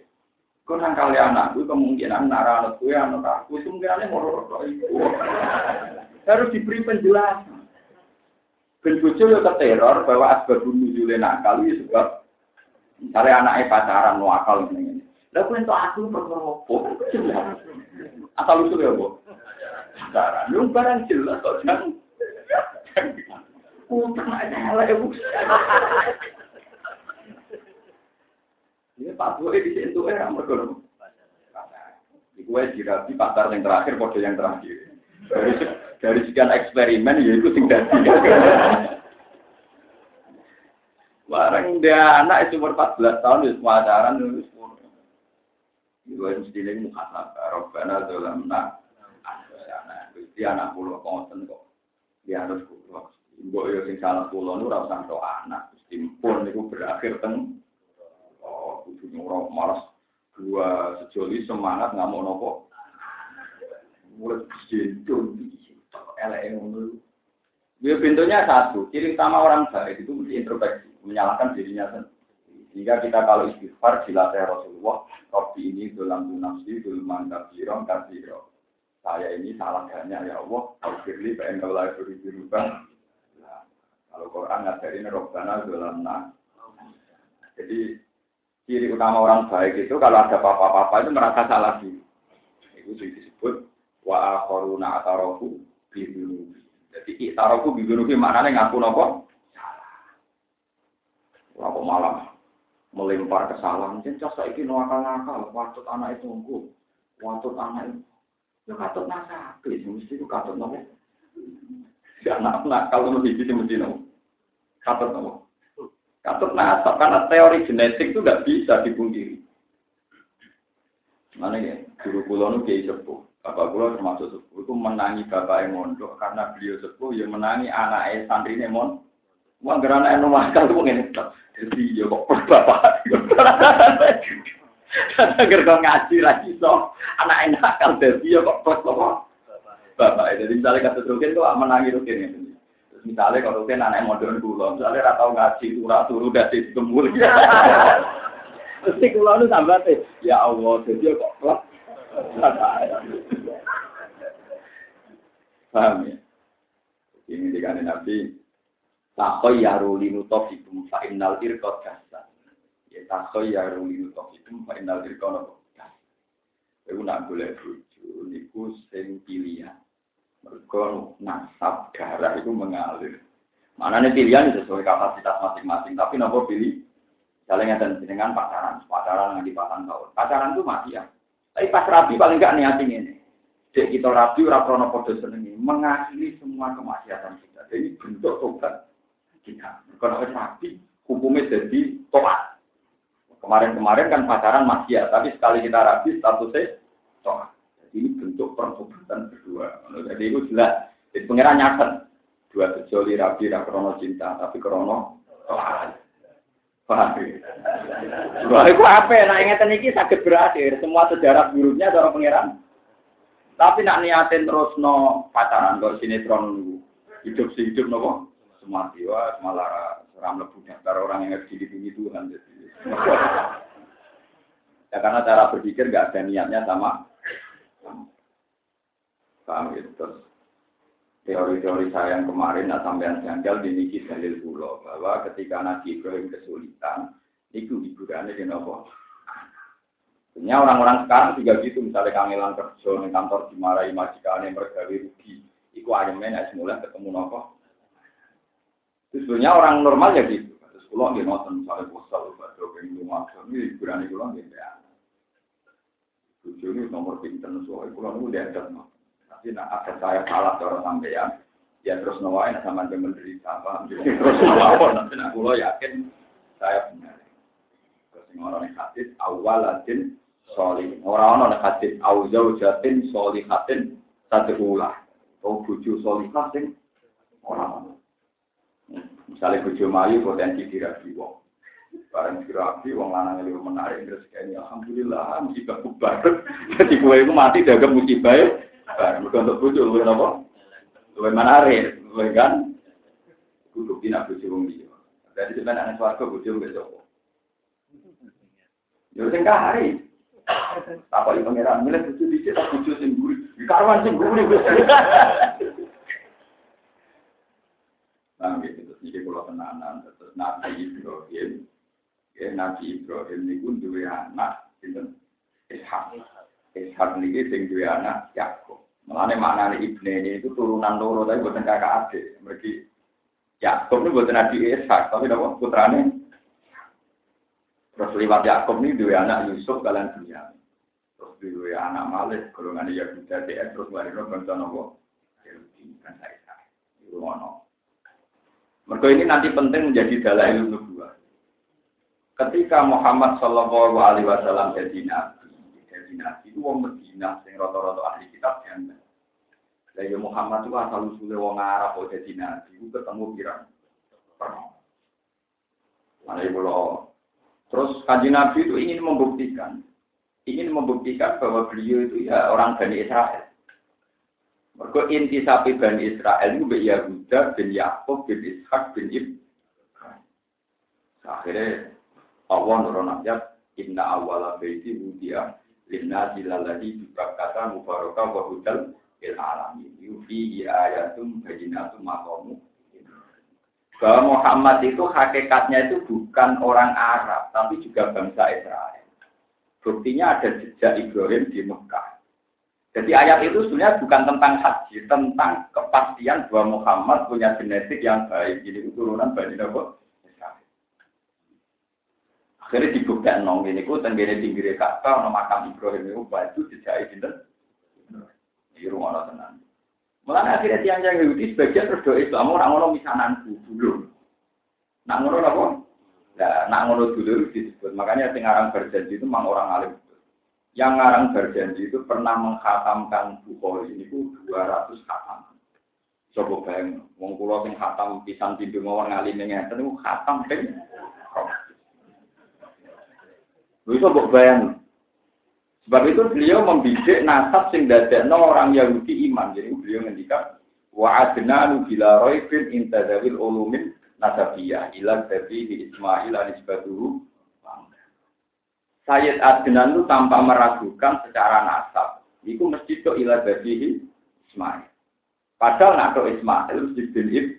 Kau nang kali anakku kemungkinan nara anak gue anak aku itu mungkin mau itu. Harus diberi penjelasan. Ben bojo yo teror bahwa asbab nuzule nakal itu sebab misalnya anaknya pacaran akal ini. Lah kuwi entuk aku perkara opo? Asal usul ya, Bu sekarang. Yang barang jelas kok jangan. Utang aja lah Ini Pak Boy di situ mereka. Di gue di pasar yang terakhir, kode yang terakhir. Dari dari sekian eksperimen ya itu tinggal Barang dia anak itu umur 14 tahun itu semua ajaran itu semua. Itu mesti ini muhasabah. Robbana dolamna Gusti anak pulau konsen kok. Dia harus pulau. Mbok yo sing salah pulau nu ora usah anak. Gusti pun niku berakhir teng nyuruh malas dua sejoli semangat nggak mau nopo. Mulai jendul elek ngono. Ya pintunya satu, ciri utama orang baik itu mesti introspeksi, menyalahkan dirinya sendiri. Jika kita kalau istighfar dilatih Rasulullah, Robbi ini dalam nafsi, dalam mantap jirong, kasiro saya ini salah banyak ya Allah, Al-Firli, kalau lagi berubah. Kalau Quran ngajarin Robbana Zolamna. Jadi ciri utama orang baik itu kalau ada apa-apa itu merasa salah sih. Itu disebut wa koruna atarofu bidunubi. Jadi itarofu bidunubi maknanya ngaku nopo salah. Apa malam melempar kesalahan. Jadi saya ini nakal-nakal, waktu anak itu engkau, waktu anak itu Yo katut nasab, mesti ku katut nopo. Ya anak nakal mesti sih mesti nopo. Katut nopo. Katut nasab karena teori genetik itu nggak bisa dipungkiri. Mana ya, guru kulo nu kiai sepuh. Bapak kulo termasuk sepuh itu menangi bapak yang mondok karena beliau sepuh yang menangi anak santri mon. Wah gerana yang nomor kali tuh ngene. Jadi ya kok bapak. Karena gergo ngaji lagi so anak enak kalau jadi ya kok apa. Bapak jadi misalnya kata rukin tuh menangi ini. Misalnya kalau rukin anak modern kulo, misalnya ratau ngaji turah turu dari gembul. <laughs> Mesti kula nu sambate, ya Allah, jadi kok klep. <laughs> Paham ya? Ini dikane Nabi, takoy ya ruli nutofikum fa innal irqat kasa. Ya takoy ya ruli nutofikum fa innal irqat kasa. Iku nak boleh bojo niku sing pilihan. Mergo nasab darah itu mengalir. Mana nih pilihan sesuai kapasitas masing-masing, tapi nopo pilih Misalnya dan dengan pacaran, pacaran yang di pasang tahun. Pacaran itu mati ya. Tapi pas rapi paling enggak niatin ini. Jadi kita rapi, raprono podo senengi, mengakhiri semua kemaksiatan kita. Jadi bentuk tobat kita. Kalau rapi, hukumnya jadi tobat. Kemarin-kemarin kan pacaran masih ya, tapi sekali kita rapi statusnya tobat. Ini bentuk pertobatan berdua. Jadi itu jelas. Jadi pengiran nyaten. Dua sejoli rapi, raprono cinta, tapi krono tobat. Wah, itu apa? Nah, ingatan ini sakit berakhir. Semua sejarah buruknya ada pangeran. Tapi nak niatin terus no pacaran kalau sinetron hidup sih hidup no semua jiwa malah seram lebu daftar orang yang harus dilindungi Tuhan. Jadi. <laughs> ya karena cara berpikir nggak ada niatnya sama. Paham gitu terus teori-teori saya yang kemarin nak sampean janggal diniki dalil pulau bahwa ketika Nabi Ibrahim kesulitan itu hiburannya di nopo. Sebenarnya orang-orang sekarang juga gitu, misalnya kangelan kerja di kantor dimarahi majikannya mergawe rugi, itu ayamnya naik semula ketemu nopo. Itu sebenarnya orang normal ya gitu. Terus pulau dia nonton misalnya bosal, baca pengen rumah, ini hiburan itu pulau dia. Tujuh nomor pinter, soalnya pulau dia ada jadi nak ada saya salah cara sampean, ya terus nawain sama dia menderita <laughs> apa, terus nawain nanti nak kulo yakin saya benar. Terus orang yang hadis awalatin soli, orang orang hadis awjau jatin soli hatin satu ulah, oh buju soli hatin orang. Misalnya buju mayu potensi dirabi wong. Barang dirabi wong lanang itu menarik terus kayaknya alhamdulillah musibah kubar. <laughs> Jadi gue itu mati dagang musibah Barang mereka untuk bujuk, lu apa? Lu menarik, lu kan? Kudu bina bujuk wong dia. Jadi sebenarnya anak suarga bujuk besok. Ya sing kahari. Apa yang pangeran milih bujuk dicet tak bujuk sing. Di karwan sing guri wis. Nah, gitu iki kula tenanan terus Nabi Ibrahim. Ya Nabi Ibrahim niku duwe anak sinten? Ishak. Ishak niki sing duwe anak Yakub. Mulane maknane ibne ini itu turunan loro tapi bukan kakak adik. Mereka Yakub ini bukan adik Ishak, tapi apa putrane. Terus lewat Yakub ini dua anak Yusuf kalian dunia. Terus dua anak Malik, golongan Yahuda, DS, terus lahirnya bangsa nopo. Kan saya itu. Mereka ini nanti penting menjadi dalail nubuah. Ketika Muhammad Shallallahu Alaihi Wasallam jadi nabi, jadi nabi itu wong Medina, sing roto-roto ahli kitab yang lah ya Muhammad itu asal usulnya wong Arab kok jadi nabi, ketemu pirang. Mana ibu lo. Terus kaji nabi itu ingin membuktikan, ingin membuktikan bahwa beliau itu ya orang Bani Israel. Mereka inti sapi Bani Israel itu bin Yahuda bin Yakub bin Ishak bin Ibrahim. Akhirnya Allah nurun ayat Inna awala baiti wudiya Linna jilaladi juga kata mubarakah wa hudal il yufi ayatum bayinatum maqamu. Bahwa Muhammad itu hakikatnya itu bukan orang Arab tapi juga bangsa Israel. Buktinya ada jejak Ibrahim di Mekah. Jadi ayat itu sebenarnya bukan tentang haji tentang kepastian bahwa Muhammad punya genetik yang baik. Jadi keturunan Bani Nabi Akhirnya dibuktikan nong ini ku tenggine pinggir kata, nama makam Ibrahim itu baju jejak itu Mulanya akhirnya tiang yang Yahudi sebagian berdoa Islam orang ngono misanan dulu. Nak ngono apa? Nah, nak ngono dulu disebut. Makanya sing aran berjanji itu memang orang alim. Yang ngarang berjanji itu pernah menghatamkan Bukhari ini itu 200 khatam. Coba bayang, wong kula sing khatam pisan pintu mawon ngalim ngeten khatam ping. Lha iso bayang. Sebab itu beliau membidik nasab sing dadekno orang Yahudi iman. Jadi beliau ngendikan wa adnanu bila raibin intadawil ulumin nasabiyah ila dari Ismail anisbatuhu Sayyid Adnan itu tanpa meragukan secara nasab. Itu mesti ke ila Ismail. Padahal nak Ismail mesti bin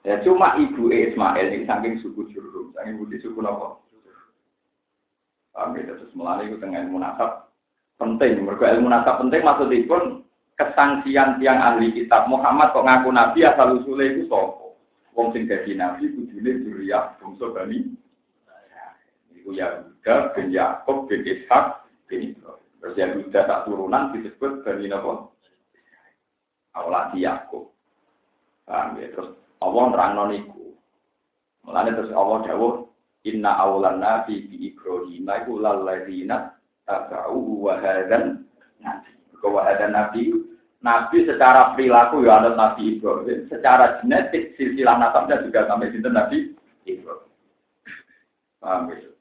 Ya cuma ibu Ismail ini saking suku Jurhum, saking budi suku apa? Paham ya, terus melalui itu dengan ilmu nasab penting. Mereka ilmu nasab penting pun kesangsian tiang ahli kitab Muhammad kok ngaku nabi asal usulnya itu sopo. Wong sing dadi nabi kudune Zuriyah bangsa Bani. Iku Yahuda bin Yakub bin Ishak bin Ibrahim. Terus Yahuda tak turunan disebut Bani Napa? Awalati Yakub. Paham ya? Terus Allah nerangno niku. Mulane terus Allah dawuh Inna awlan nabi bi Ibrahim iku lalladzina tabau wa hadan nabi. Wa hadan nabi Nabi secara perilaku ya ada Nabi Ibrahim, secara genetik silsilah nasabnya juga sampai sinten Nabi Ibrahim. Paham ya?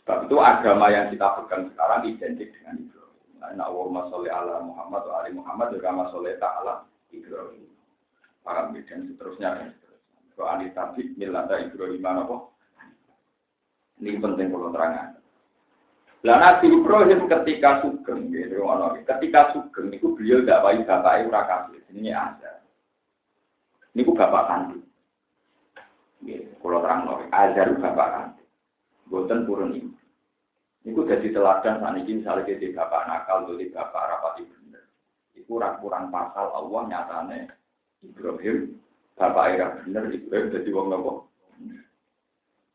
Sebab itu agama yang kita pegang sekarang identik dengan Ibrahim. Nah, Allahumma sholli ala Muhammad wa ali Muhammad juga masoleh ta'ala Ibrahim. Paham ya? Dan seterusnya dan seterusnya. Kalau ali tabik milata Ibrahim apa? Ini penting kalau terangan. Lah Nabi Ibrahim ketika sugeng, gitu, ketika sugeng, itu beliau gak baik bapak ura kasih, ini ada. Ini ku bapak kandung. Gitu, kalau terang lagi, ajar bapak kandung. Boten purun ini. Ini ku jadi teladan saat ini misalnya jadi bapak nakal, jadi bapak rapati bener. Itu kurang-kurang pasal Allah nyatane Ibrahim, bapak era bener, Ibrahim jadi wong nopo.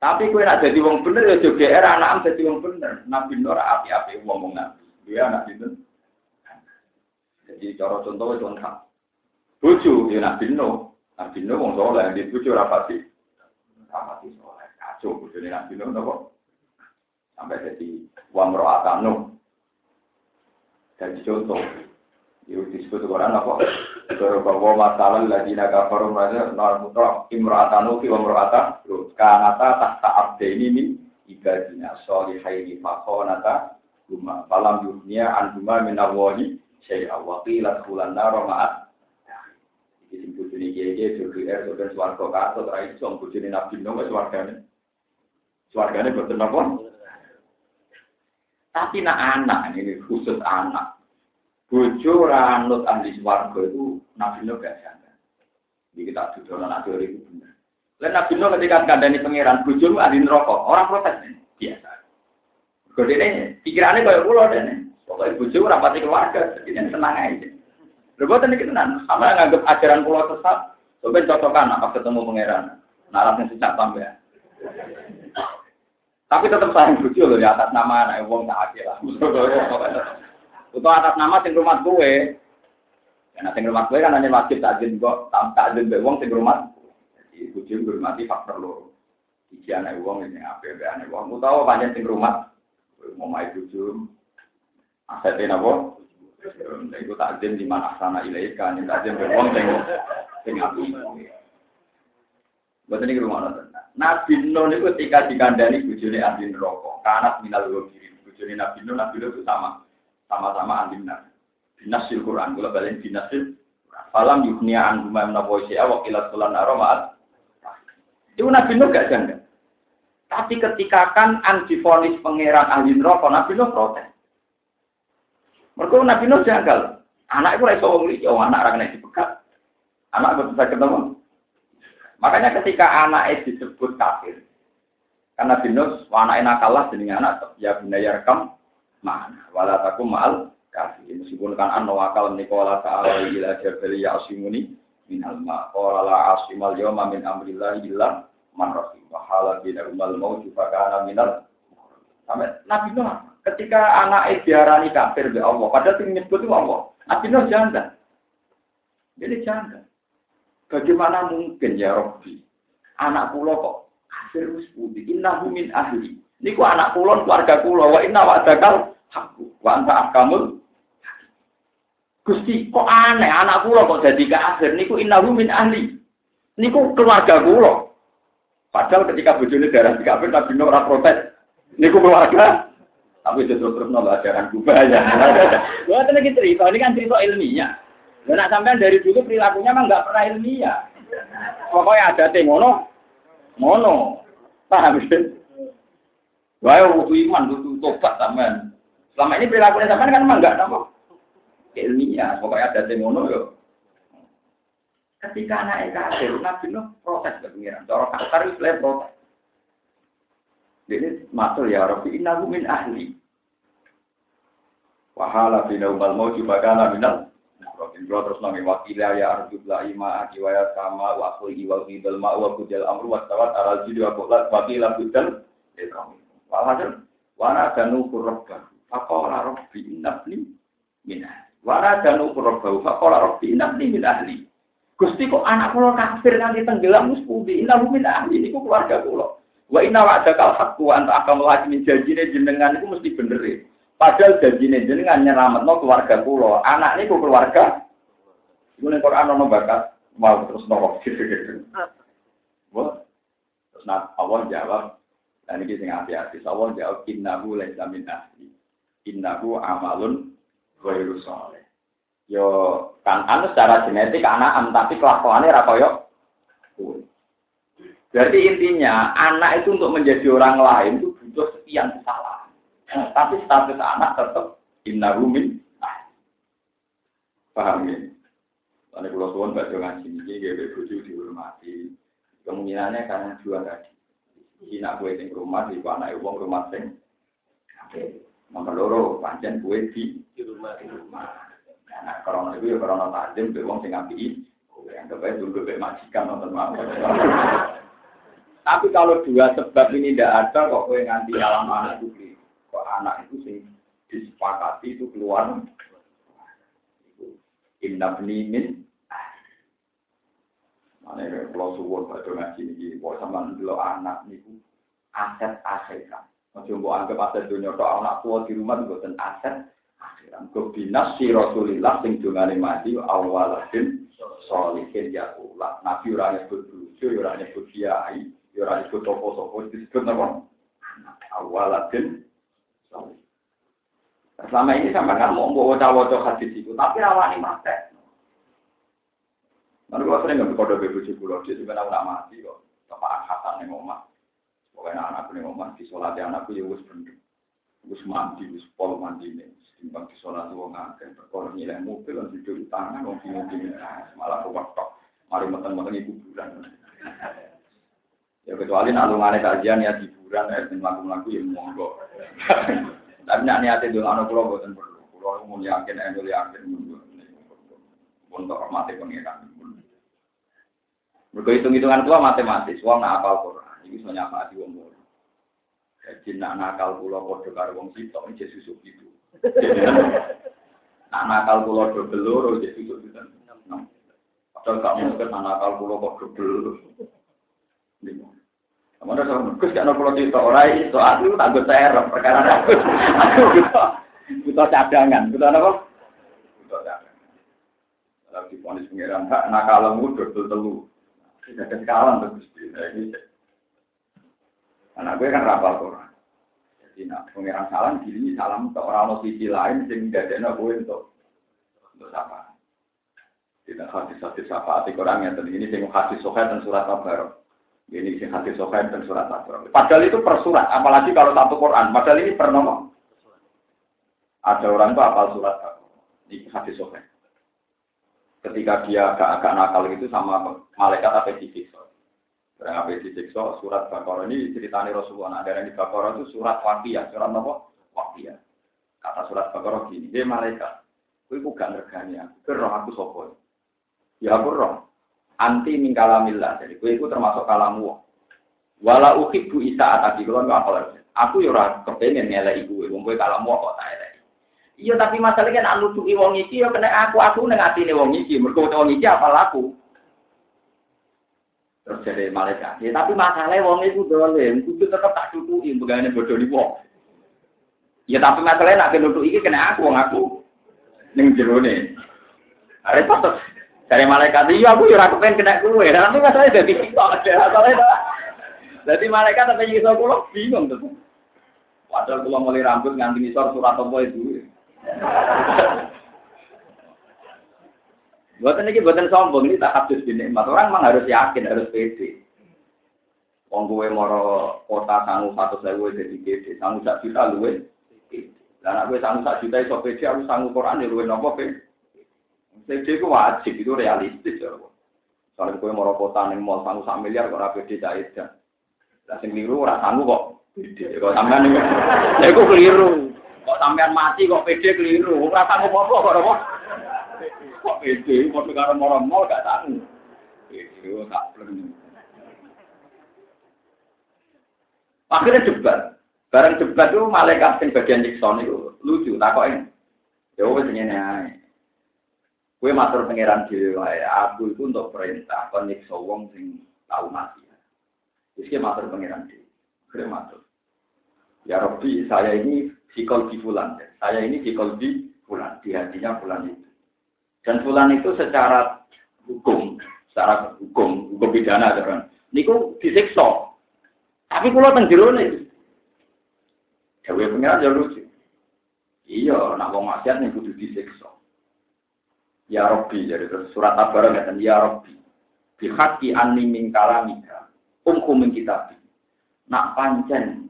Tapi kue nak jadi wong bener ya juga era anak jadi wong bener. Nabi Nur api-api wong wong nabi. Dia anak itu. Jadi cara contoh itu lengkap. Bucu ya Nabi Nur. Nabi Nur wong soleh di bucu rapati. Rapati soleh. Kacau bucu Nabi Nur nopo. Sampai jadi wong roatanu. Jadi contoh. Itu disebut Quran apa? Bahwa masalah lagi naga forum aja nol mutlak imro'atanu fi imro'ata kanata tahta abdaini min ibadina solihaini fakhonata guma falam yuhnya an guma min awahi syai'a wa qila kulan naro ma'at iki sing bojone kiye-kiye jogi er soben swarga kaso ra iso bojone nabi no wis wargane swargane boten apa? Tapi nak anak ini khusus anak bojo ranut ahli swarga itu Nabi Nuh gak jangka. Jadi kita duduk anak teori itu. Lain Nabi Nuh ketika kandani pangeran bojo itu ahli neraka, orang protes nih biasa. Kode ini pikirannya kayak pulau deh. Pokoknya bojo rapati keluarga, jadi tenang aja. Berbuat ini kita sama nganggap ajaran pulau sesat. Coba cocokkan apa ketemu pangeran. Yang sejak tambah. Tapi tetap sayang bojo loh di atas nama anak wong tak akhir lah. Untuk atas nama sing rumah gue. Karena sing rumah gue kan hanya wajib takjil kok, takjil be wong sing rumah. Jadi kucing bermati faktor loro. Iki anak wong ini apa ya anak wong. Tahu banyak sing rumah. Mau main kucing. Asetnya nabo. Iku takjil di mana sana ilaika. Ini takjil be wong sing sing api. Buat ini rumah nonton. Nabi Nuh itu ketika dikandani bujuni ahli neraka, karena minal wabiri. Bujuni Nabi Nuh, Nabi Nuh itu sama sama-sama anti benar. Binasil Quran, kalau balik binasil Falam yuknia an guma menawa isya wa kilat bulan aromat. Itu Nabi Nuh gak jangka. Tapi ketika kan antifonis pangeran ahli neraka, Nabi Nuh protes. Mereka Nabi Nuh janggal. Anak itu rasa wong liya, anak orang kena dipegat. Anak itu bisa ketemu. Makanya ketika anak itu disebut kafir, karena Nabi Nuh, anak enak kalah jadi anak ya bunaya rekam mana wala takum ma'al kafir meskipun kan an wakal nikola ta'ala ila jabali ya asimuni min alma qala la asimal yawma min amrillah illa man rahim wa hala bina umal maut fa kana minal sampai nabi Nuh ketika anak diarani kafir be Allah padahal sing nyebut itu Allah Nabi Nuh janda. Jadi janda. Bagaimana mungkin ya Robbi? Anak pulau kok kafir wis putih. Innahu min ahli. Niku anak kulon keluarga kulo. Wa inna wa'dakal hakku. Wa anta ahkamul Gusti kok aneh anak kula kok jadi kafir niku innahu min ahli. Niku keluarga kula. Padahal ketika bojone darah kafir Nuh ora protes. Niku keluarga. Tapi itu terus nambah ajaran kubah ya. <laughs> Gua lagi cerita, ini kan cerita ilmiah. Dan nak sampean dari dulu perilakunya mah nggak pernah ilmiah. Pokoknya ada teh mono, mono. Paham sih? Wah, butuh iman, butuh tobat sampean. Selama ini perilakunya sampean kan emang nggak nampak ilmiah, pokoknya ada temono yo. Ketika anak kafir, Nabi Nuh protes ke pengiran. Cara kasar itu protes. Jadi matur ya Rabbi innahu min ahli. Wahala bina umal mau juga kana minal. Rabbi bro terus nami wakilah ya arjub la ima aki wa sama wa akhi wa ma wa kudal amru wa tawat aral jidi wa qullat wakilah budal. Walhasil wana danu kurrabbah. Faqala rabbi innabni min ahli. Wara dan ukur bau fakola robi inam min ahli. Gusti kok anak kulo kafir nanti tenggelam mus pundi inam min ahli niku keluarga kulo. Wa inna wa'ada kal hakku anta akan lagi min janjine jenengan itu mesti bener e. Padahal janjine jenengan nyelametno keluarga kulo. Anak niku keluarga. Iku ning Quran bakat mau terus nopo gitu. Wah. Terus nah, Allah jawab dan ini sing hati-hati. Allah jawab innahu laisa min ahli. Innahu amalun ghairu soleh. Yo kan anu secara genetik anak tapi kelakuannya ra koyo Berarti intinya anak itu untuk menjadi orang lain itu butuh sekian kesalahan. tapi status anak tetap innahu min Paham ya? Karena kalau tuan baca ngaji ini, dia berbujuk dihormati. Kemungkinannya karena dua tadi. Hina kue di rumah, di anak uang rumah sing. Nomor loro, pancen kue di rumah. Di rumah. Nah, korona itu ya korona tajam, be wong sing. Yang terbaik dulu be majikan nonton Tapi kalau dua sebab ini tidak ada, kok kue nganti alam anak itu kok anak itu sing disepakati itu keluar. Inna benimin. Mana kalau suwon pada ngaji ini, kok sama dulu anak itu aset aset Ojo mbok anggap aset dunia tok anak tua di rumah mboten aset akhiran. Kebinas si Rasulillah sing dungane mati awaladin solihin ya Allah. Nabi ora nyebut bojo, ora nyebut kiai, ora nyebut topo-topo disebut napa? Awaladin solih. Selama ini sampai kan mau bawa cawoco hadis itu, tapi rawani mati. Lalu kalau sering nggak berkode bebuji pulau, dia juga nak mati kok. Bapak Hasan yang ngomong. Pokoknya anak ini ngomong di sholat anakku ya wis bener. Wis mandi, wis pol mandi nih. Timbang di sholat wong ngakeh. Perkara nilai mobil, dan tidur tangan, wong bingung Malah kewaktok. Mari meten-meten ibu bulan. Ya kecuali nalungane kajian ya hiburan ya lagu-lagu ya monggo. Tapi nak niate dong anak pulau boten perlu. Pulau mau yakin, enul yakin, untuk hormati pengiran. Mereka hitung-hitungan pulau matematis, uang nak apal Quran. Ini bisa nyapa di wong mulu. Jadi nak nakal pulau kode karo wong sitok ini jadi itu. Nak nakal pulau double loro jadi susuk itu. Padahal gak mungkin nak nakal pulau kok double. Mana sama Gus gak nopo sitok orang itu aku tak gue serem perkara aku. Aku. Butuh cadangan, butuh apa? Butuh cadangan. Di ponis pengiran hak nakalmu double telu. Tidak ada sekalan terus. Ini Anak gue kan rapal Quran. Jadi nak pengiran salam gini salam untuk orang sisi lain sehingga ada gue untuk untuk apa? Tidak hadis-hadis apa arti Quran yang ini sing hadis sohail dan surat kabar. Ini sing hadis sohail dan surat kabar. Padahal itu per surat, apalagi kalau satu Quran. Padahal ini per nomor. Ada orang itu apal surat Ini hadis sohail. Ketika dia agak-agak nakal itu sama malaikat apa disiksa. Barang apa disiksa surat Baqarah ini ceritanya Rasulullah. Nah, dari Baqarah itu surat wakiyah, surat apa? Wakiyah. Kata surat Baqarah gini, dia malaikat, kowe ku gak ngergani aku, roh aku sopo. Ya aku roh. Anti mingkalamillah. Jadi kowe itu termasuk kalamu. Wala uhibbu isa atati kalau apa Aku ya ora kepengen ngelek ibu, wong kowe kalamu kok tak elek. Iya tapi masalahnya anu tuh wong iki ya kena aku aku neng atine wong iki. Mergo wong iki apa laku. Terus jadi malaikat. Ya, tapi masalahnya wong itu dolen, kudu tetep tak tutuki begane bodoh di wong. Ya tapi masalahnya nak nutuk iki kena aku wong aku ning jerone. Are patut dari malaikat iya aku ya ora kepen kena kowe. Nanti masalahnya dadi kita. Masalahnya Jadi malaikat tapi iso kula bingung tuh. Padahal kula mulai rambut nganti ngisor surat apa itu. Buatan ini buatan sombong ini tak habis nikmat. Orang memang harus yakin, harus pede. Wong gue moro kota sanggup satu sewu jadi pede, sanggup sak juta luwe. Dan aku sanggup sak juta iso pede, aku sanggup Quran ya luwe nopo pede. Pede itu wajib, itu realistis ya. Soalnya gue moro kota neng mall sanggup sak miliar kok rapi pede cair kan. Lah sing keliru ora sanggup kok. Pede kok sampean niku. Lha iku keliru. Kok sampean mati kok pede keliru. Ora sanggup apa kok apa. Kok pede padha karo moro-moro gak sanggup. Pede tak pleng. Akhirnya debat. Bareng debat itu malaikat bagian Nixon itu lucu takoke. Ya wis ngene ae. Kue matur pangeran dhewe wae. Aku itu untuk perintah kon nyiksa wong sing tau mati. Wis matur pangeran dhewe. Akhirnya matur. Ya Rabbi, saya ini fikol di bulan. Saya ini fikol di bulan. Di hatinya bulan itu. Dan bulan itu secara hukum, secara hukum, hukum pidana kan. Niku disiksa. Tapi kalau teng jero nih, Dewe pengiran ya lucu. Iya, nak wong maksiat nih kudu disiksa. Ya Rabbi, jadi terus surat Tabarah ngeten, Ya Rabbi, bihaki anni min kalamika, umku min kitab. Nak pancen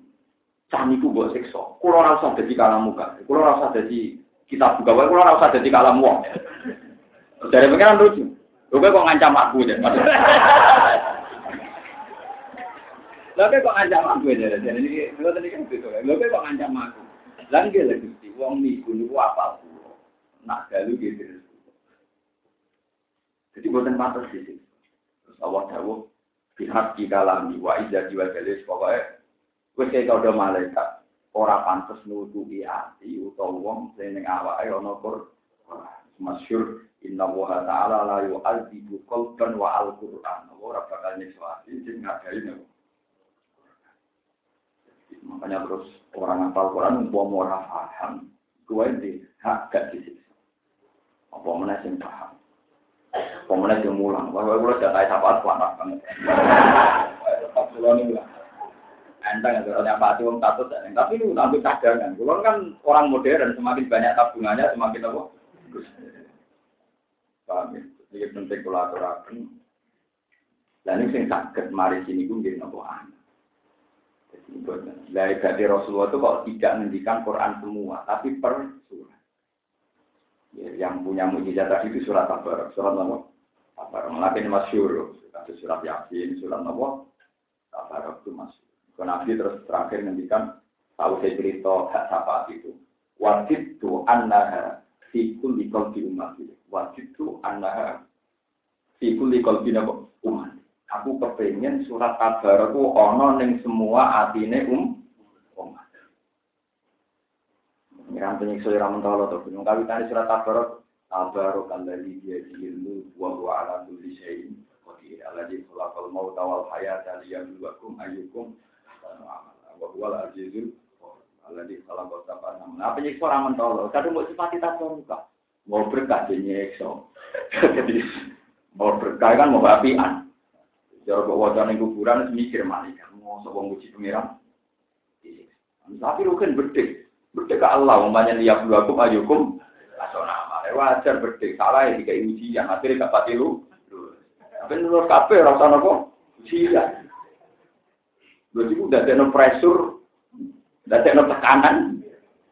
caniku mbok siksa. Kulo ora usah dadi kalamu. Kulo ora usah dadi kitab buka wae, kulo ora usah dadi kalam wong. Dari pengiran lucu. Lho kok ngancam aku ya. Lha kok ngancam aku ya. Jadi ini lho kan. Lho kok ngancam aku. Lan ge Gusti, wong niku niku apa. Nak dalu gitu. Jadi buatan pantas sini. Terus Allah dawuh pihak di kalami wa iza jiwa galis pokoknya wis kayak kau malaikat ora pantes nutupi ati utawa wong sing ning awake ana kur masyhur inna wa ta'ala la yu'adzibu qalban wa al-qur'an. Ora bakal nyiksa ati sing ngadai nek makanya terus orang hafal Quran umpama ora paham kuwi di hak gak disiksa. Apa meneh sing paham? Pemenang yang mulang, bahwa gue udah kayak sahabat kuanak banget. Enteng ya, kalau apa tuh satu tapi itu nanti cadangan. Kulo kan orang modern, semakin banyak tabungannya semakin apa? Paham ya? Ini penting kulo aturakan. Dan ini yang sakit, mari sini gue jadi nopo anak. Dari Rasulullah itu kok tidak mendikan Quran semua, tapi per surat. Ya, yang punya mujizat tadi itu surat Tabar, surat apa? Tabar. Masyur, ada surat Yasin, surat apa? Tabar itu masuk. Nabi terus terakhir ngendikan tahu saya cerita hak sahabat itu. Wajib tu annaha fi qalbi umat. Wajib tu annaha fi kulli qalbi umat. Aku kepengen surat kabar itu ono ning semua atine um umat. Ngiram penyiksa ira mentolo to kawitan surat tabarok tabarok alladzi bi yadihi wa huwa ala kulli syai'in qadir alladzi khalaqal mauta wal hayata liyabluwakum ayyukum ahsanu amala wa huwal azizul alladzi khalaqal sab'a Nah penyiksa ora mentolo kadung mbok sifati tabarok mau berkah nyiksa. Jadi mau berkah kan mau apian. Jaro kok wajah ning kuburan mikir malaikat mau sapa nguji pengiran. Tapi rugen bedek, Berdek ke Allah, umpamanya liap dua kum ayukum, asona. Wajar berdek, salah ya tiga ujian, akhirnya gak pati lu. Tapi menurut kafe rasa nopo ujian. Berarti udah ada pressure, ada tekanan.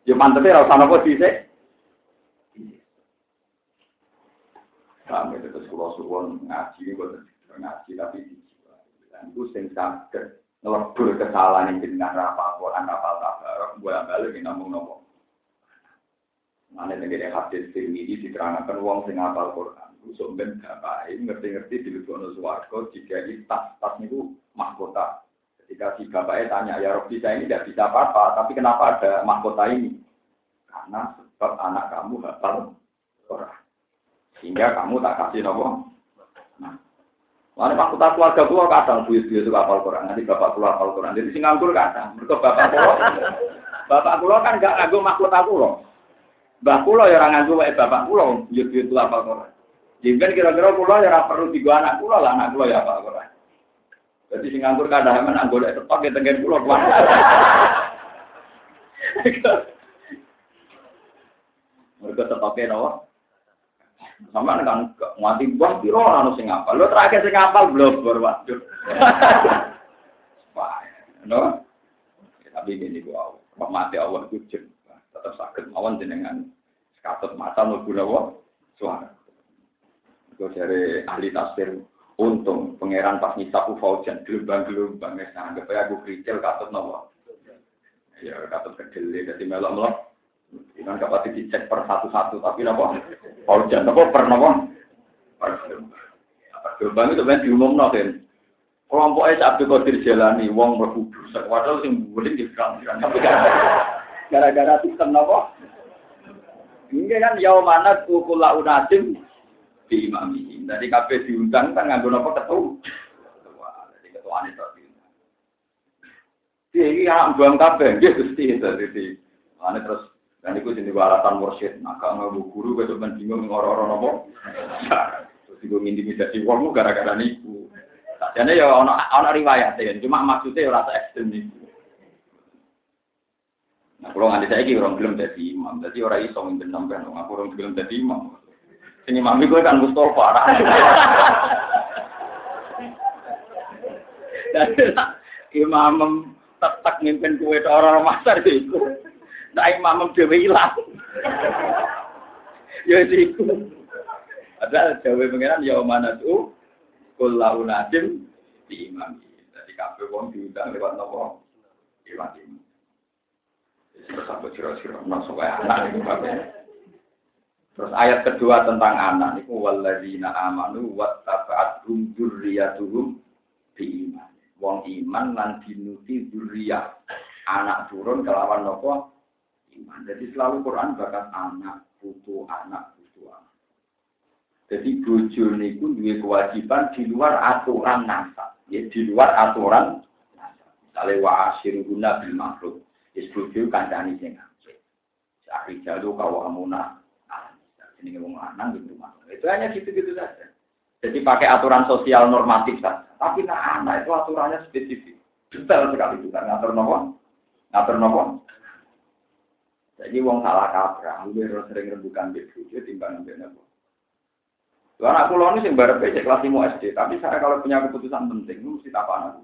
Ya mantepnya rasa nopo sih. Kami terus kalau suwon ngaji, ngaji tapi di jiwa. Dan itu sing ngelebur kesalahan yang dengan rapal Quran, rapal tabarok, gue balik ngomong ngomong. Mana negara hadis ini diterangkan uang sing apal Quran. Usuk ben baik ngerti-ngerti di luar suwargo jika tas tas itu mahkota. Ketika si bapaknya tanya ya Robi saya ini tidak bisa apa-apa, tapi kenapa ada mahkota ini? Karena Sebab anak kamu hafal Quran. Sehingga kamu tak kasih nopo. Nah, Lalu pak kuta keluarga tua kadang duit duit itu hafal Quran, nanti bapak keluar hafal Quran. Jadi sing nganggur kadang, mereka bapak kulo, <laughs> bapak kulo kan gak nganggur makhluk aku loh. Mbah kulo ya orang nganggur wae bapak kulo, duit duit itu hafal Quran. Jadi kira-kira kulo ya perlu tiga anak kulo lah, anak kulo ya hafal Quran. Jadi sing nganggur kadang men anggur itu pakai tengen kulo kuat. Mereka tetapnya nawa. Sama kan mati buah piro anu sing ngapal. Lo terakhir sing ngapal blobor waduh. Wah, no. Tapi gini gua mati awal kucing. Tetap sakit mawon jenengan sekatut mata mlebu nawa suara. Gue dari ahli tafsir untung pangeran pas nyisapu faujan gelombang-gelombang wis anggap ae aku kricil katut nawa. Ya katut kedele dadi melok-melok Kan gak pasti dicek per satu-satu, tapi apa? Faujan, apa per? Per gelombang itu kan diumum kan. Kelompoknya Abdul Qadir jalani, wong berkudu, padahal sing guling di gara-gara sistem apa? Ini kan yau mana kukula unasim di. Jadi kafe diundang kan nganggo apa ketua. Ketua, jadi ketua ini tadi. Ini anak buang kafe, dia gusti itu. Jadi, terus dan itu jadi alasan. Nah, kalau nggak guru, gue cuma bingung ngoro-ngoro nopo. Terus gue intimidasi uangmu gara-gara niku. Jadi ya ono ono riwayat ya, cuma maksudnya ya rasa ekstrem niku. Nah, kalau nganti saya orang belum jadi imam, jadi orang iso mimpin sampai dong. Aku orang belum jadi imam. Sini imam itu kan Mustafa. Imam tetap mimpin kue orang masar itu. Nah, imam dewe ilang. ya siku. Ada dewe pengiran ya mana tuh? Kulau nadim di imam. Jadi kabeh wong diundang lewat nopo? Imam. Terus apa kira-kira masuk kayak anak itu. Terus ayat kedua tentang anak niku walladzina amanu wattaba'athum dzurriyyatuhum bi iman. Wong iman lan dinuti dzurriyyah. Anak turun kelawan nopo? iman. Jadi selalu Quran bakat anak, putu, anak, putu, anak. Jadi bojo niku duwe kewajiban di luar aturan nasab. Ya di luar aturan nasab. Misalnya wa guna bil makhluk. Is bojo kancani sing apik. Sakri jalu kawamuna. Ini ngomong lanang di rumah. Itu hanya gitu-gitu saja. Jadi pakai aturan sosial normatif saja. Tapi nah anak itu aturannya spesifik. Detail sekali juga. Ngatur nopo. Ngatur nopo. Jadi wong salah kaprah, lebih sering rembukan di bojo timbang ambil nopo. Anak pulau ini sing bareng cek kelas 5 SD, tapi saya kalau punya keputusan penting, mesti tak anak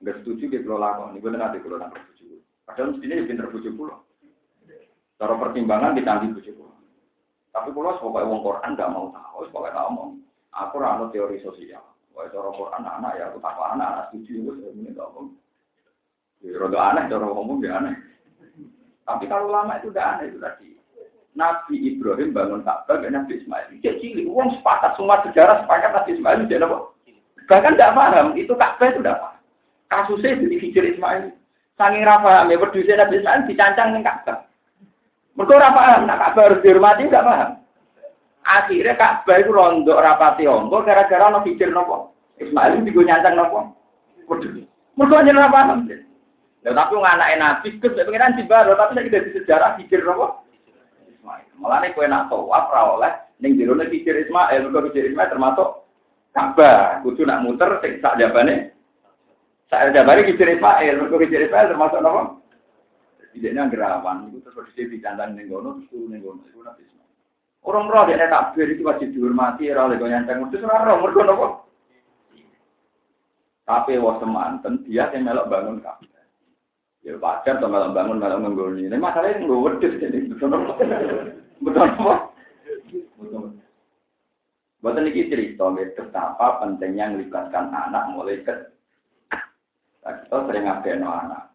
Enggak setuju di pulau lakon, ini benar di nak setuju. Padahal mestinya pinter bojo pulau. Cara pertimbangan ditanggi bojo pulau. Tapi pulau sebagai wong Quran nggak mau tahu, sebagai tahu mau. Aku rano teori sosial. Wah cara Quran anak ya aku tak anak anak setuju itu saya ini nggak mau. Ya rada aneh cara ngomong ya aneh. Tapi kalau lama itu udah aneh itu tadi. Nabi Ibrahim bangun Ka'bah dan Nabi Ismail. Dia cilik, uang sepakat semua sejarah sepakat Nabi Ismail dia apa? Bahkan tidak paham, itu Ka'bah itu tidak paham. Kasusnya jadi hijir Ismail. Sangi rafa, ya berdua Nabi Ismail dicancang dengan Ka'bah. Mereka ora paham, nak Ka'bah harus dihormati tidak paham. Akhirnya Ka'bah itu rondok rapati ongko gara-gara no hijir nopo. Ismail itu juga nyancang nopo. Mereka hanya paham. Ya tapi anak nabi kes pengiran di baru tapi saya tidak di sejarah pikir? Ismail. Malah nih kue nak tawaf oleh ning jero nek pikir Ismail, mergo pikir Ismail termasuk Ka'bah. Kudu nak muter sing sak jabane. Sak jabane pikir Ismail, mergo pikir Ismail termasuk apa? Tidak ini gerawan, itu terus di dicandang ning gono, terus ning gono, itu nabi Ismail. Orang roh dia takbir itu wajib dihormati, ora lego nyanteng, terus ora roh, mergo napa? Tapi wah semanten dia yang melok bangun Ka'bah. Ya wajar to malah bangun malah nggoni. Ini masalahnya nggak wedus jadi betul apa? Betul. Buat ini cerita betapa pentingnya melibatkan anak mulai ke. Kita sering ngapain anak.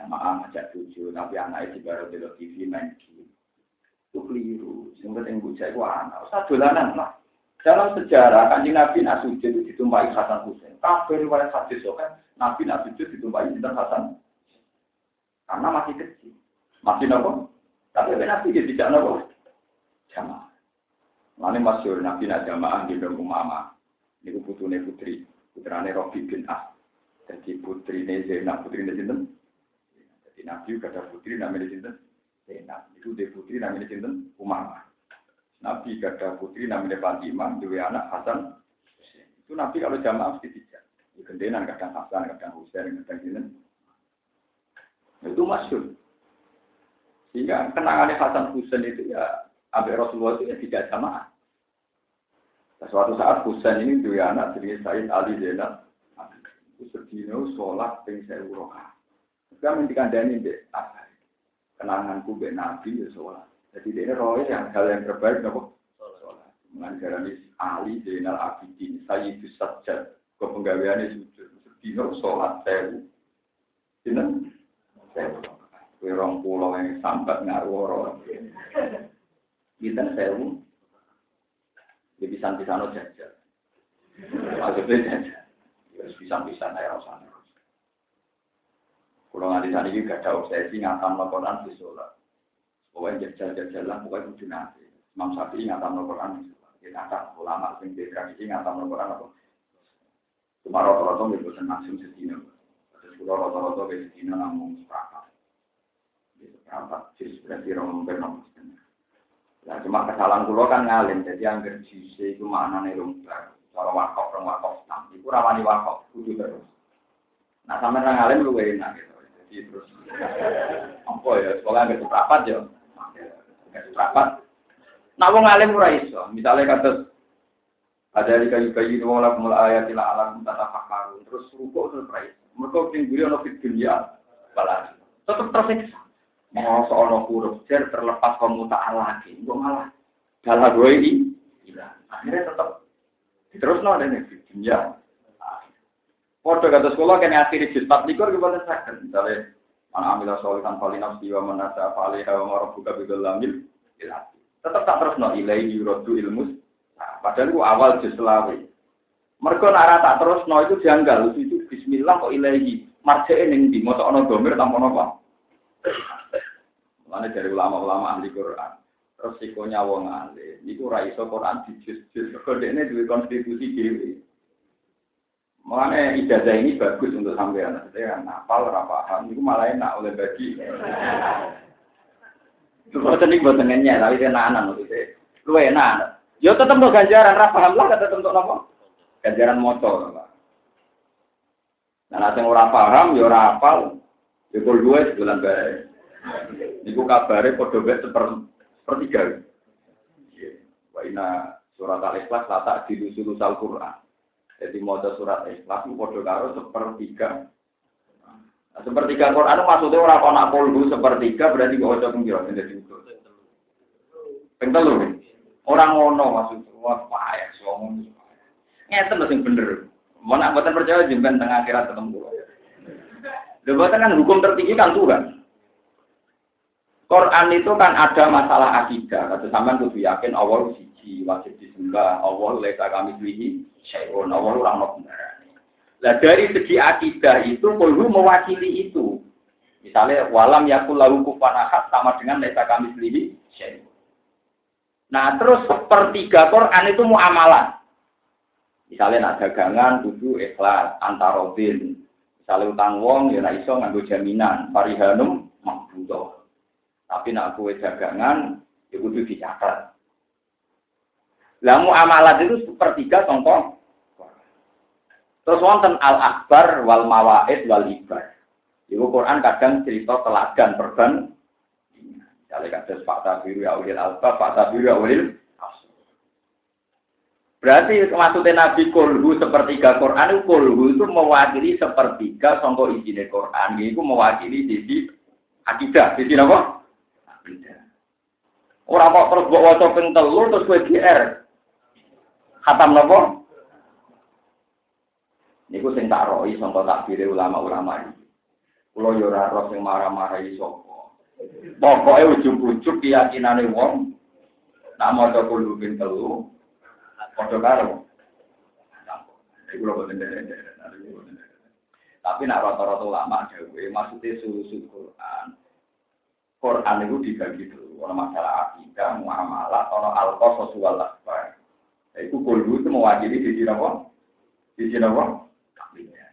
Sama ngajak tujuh, tapi anaknya di baru di TV main game. Itu keliru. Yang penting bocah itu anak. Usah dolanan lah. Dalam sejarah kanjeng Nabi Nasujud itu ditumpai Hasan Husain. Kafir riwayat hadis kan Nabi Nasujud ditumpai Hasan karena masih kecil. Masih nopo? Tapi Nabi dia tidak nopo jamaah. Mana masyur Nabi nak jamaah di dalam umama. Ini putune putri, putrane Robi bin Ah. Jadi putri ini Zainab, putri ini Sinten. Jadi Nabi ada putri namanya Sinten. Zainab. Itu dia putri namanya Sinten Umama. Nabi ada putri namanya Fatimah, dua anak Hasan. Itu Nabi kalau jamaah mesti tidak. Di gendenan kadang Hasan, kadang Husain, kadang Sinten. Itu masyur. Sehingga kenangannya Hasan Husain itu ya Abu Rasulullah itu ya tidak jamaah. Nah, suatu saat Husain ini dua anak jadi Said Ali Zainal. Itu sedino sholat ping saya uroha. Kita minta kandani deh? Kenanganku be Nabi ya sholat. Jadi dia roh yang hal yang terbaik nopo sholat. Mengajarani Ali Zainal Abidin Sayyidus Sajjad. Kau penggaweannya sujud. Sedino sholat saya. Ini saya. Kue rong pulau yang sambat orang. Kita sewu. Ya pisan-pisan jajal. Maksudnya jajal. Ya pisan-pisan aja rasanya. Kalau nganti sana juga ada obsesi ngatam Al-Quran di sholat. Pokoknya jajal-jajal lah, pokoknya kudu nanti. Imam Syafi'i ngatam Al-Quran di sholat. Kita ngatam ulama, sing di tradisi ngatam Al-Quran apa. Cuma rata-rata nggak bosan langsung sedina. Terus kalau rata-rata ke sedina namun sepakat. Sepakat, jadi berarti orang bernomor Nah, cuma kesalahan kulo kan ngalim, jadi yang jise itu maknanya lumbar. Kalau wakaf, orang wakaf, nah, itu ramani wakaf, kudu terus. Nah, sampai ngalim lu enak gitu. Terus, apa ya, sekolah nggak seprapat ya, nggak seprapat. Nah, wong ngalim ora iso. Misalnya kata ada di kayu kayu itu malah mulai ayat tidak alam tata fakaru terus rukuk terus rai. Mereka tinggi ono fit dunia balas. Tetap tersiksa. Mau seorang huruf jer terlepas kamu tak lagi, gue malah dalam gue ini. Akhirnya tetap terus no ada nih dunia. Foto kata sekolah kan akhirnya jilbab likur gimana sakit, misalnya mana ambil solihan paling nafsi wa manasa falih wa marabuka bidul lamil, tetap tak terus no ilai yurodu ilmus. Nah, padahal itu awal jus selawe. Mereka nara tak terus no itu janggal, itu Bismillah kok ilahi. Marjane ning di motor ono domir tanpa apa. Mana dari ulama-ulama ahli Quran. Resikonya wong ahli. Itu raiso Quran di jus-jus. Kode ini konstitusi diri. Makanya ijazah ini bagus untuk sampean. Saya nafal, rapaham. Itu malah enak oleh bagi. Terus tadi buat tengennya, tapi dia nanan maksudnya. Lu enak. Yo tetap mau ganjaran, rapaham lah kata untuk apa? Ganjaran motor. Nah, nanti orang paham, yo rapal. Yo dua sebulan baik. Niku kabare wae seper sepertiga. Wa ina surat al-ikhlas lata di sulus al-Qur'an. Jadi maca surat ikhlas padha karo sepertiga. Nah, sepertiga Quran maksudnya ora kok nak polbu sepertiga berarti waca ping pira dadi itu. Telu. Orang ngono maksudnya wah payah ngomong. Ngeten lho sing bener. Mau nak boten percaya jemben tengah akhirat ketemu. Lha kan hukum tertinggi kan Tuhan. Quran itu kan ada masalah akidah. Kata sampean kudu yakin Allah siji wajib disembah, Allah leka kami pilih syai'un, Allah orang mau Nah dari segi akidah itu perlu mewakili itu. Misalnya walam yakul lahu kufanahat sama dengan leka kami pilih syai'un. Nah terus sepertiga Quran itu muamalah. Misalnya nak dagangan kudu ikhlas antarodin. Misalnya utang wong ya iso nganggo jaminan parihanum makbudoh. Tapi nak kue dagangan, ya kudu dicatat. Lamu amalat itu sepertiga contoh. Terus wonten al akbar wal mawaid wal ibar. Ibu Quran kadang cerita teladan perban. Misalnya kadang Pak Tabiru ya ulil alba, Pak Tabiru ya ulil Berarti maksudnya Nabi Kulhu sepertiga Quran itu Kulhu itu mewakili sepertiga songko izin Quran. Itu mewakili sisi akidah. Sisi apa? Orang kok terus buat wajah ping telu terus gue GR. Khatam nopo? Niku sing tak roi sangka takbire ulama-ulama iki. Kulo yo ora roh sing marah-marah sapa. Pokoke ujug-ujug keyakinane wong nak maca kulo ping telu padha karo. Iku lho Tapi nak rata-rata ulama dhewe maksudnya susu Quran Quran itu dibagi dulu. Masalah akidah, muamalah, ono alqa sosial akbar. Itu kulhu itu di sini apa? Di sini apa? Takbirnya.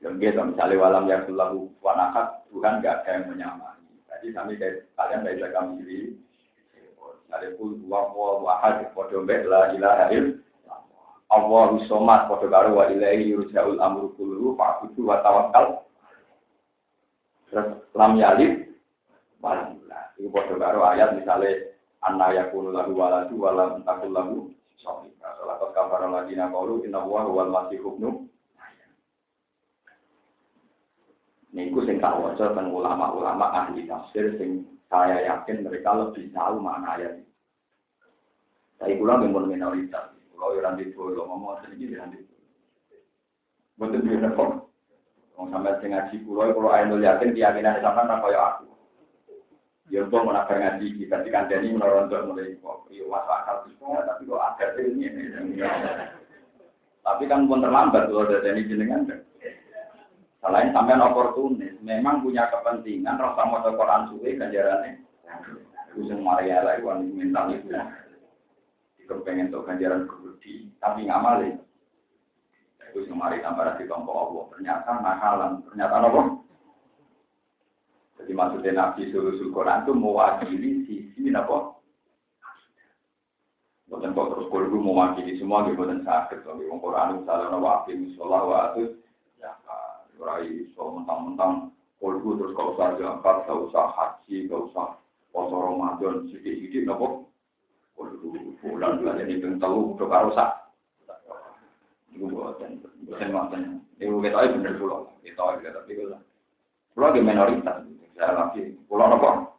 Yang gitu, misalnya walam yang sulahu wanakat, Tuhan gak ada yang menyamai. Jadi kami kalian dari kami diri. Misalnya kul dua wahad, podo mbek la ilaha illallah. Allahu somad, podo karo wa ilahi yurja'ul amru kullu, fa'budu wa tawakkal. Terus lam yalid walillah. Itu pada karo ayat misalnya anna yakunu lahu waladu walam takul lahu sholika. Salah satu kafaran lagi nakalu inna huwa wal masih hubnu. Niku sing tak waca teng ulama-ulama ahli tafsir sing saya yakin mereka lebih tahu makna ayat. Tapi kula memang minoritas. Kula yo ra ndito ngomong sedikit ra ndito. Betul betul kok. Wong sampai sing ngaji kula kula ainul yakin keyakinan sampean ra kaya aku. Ya untuk mau ngaji kita di kandani menerontok mulai. Iya masuk akal semua tapi kok ada ini. Tapi kan pun terlambat kalau ada ini jenengan. Selain sampean oportunis, memang punya kepentingan rasa mau Quran suwe ganjarannya. Yang Maria lah, mental itu. Kepengen tuh ganjaran kebudi, tapi nggak malah. Itu yang mari tambah di tombol Allah. Ternyata nakalan, ternyata apa? Maksudnya Nabi Sulusul Quran itu mewakili sisi apa? Bukan kok terus kalau mewakili semua, gitu, bukan sakit. Tapi Quran misalnya nawakil, misalnya wa atus, ya Rai so mentang-mentang kolbu terus kau usah zakat, kau usah haji, kau usah poso Ramadan sedikit-sedikit nopo. Kolbu bulan bulan ini tahu udah karo sak. Ibu buatan, buatan buatan. Ibu kita itu bener pulau, kita itu tapi kalau pulau di minoritas, saya lagi pulau nopo.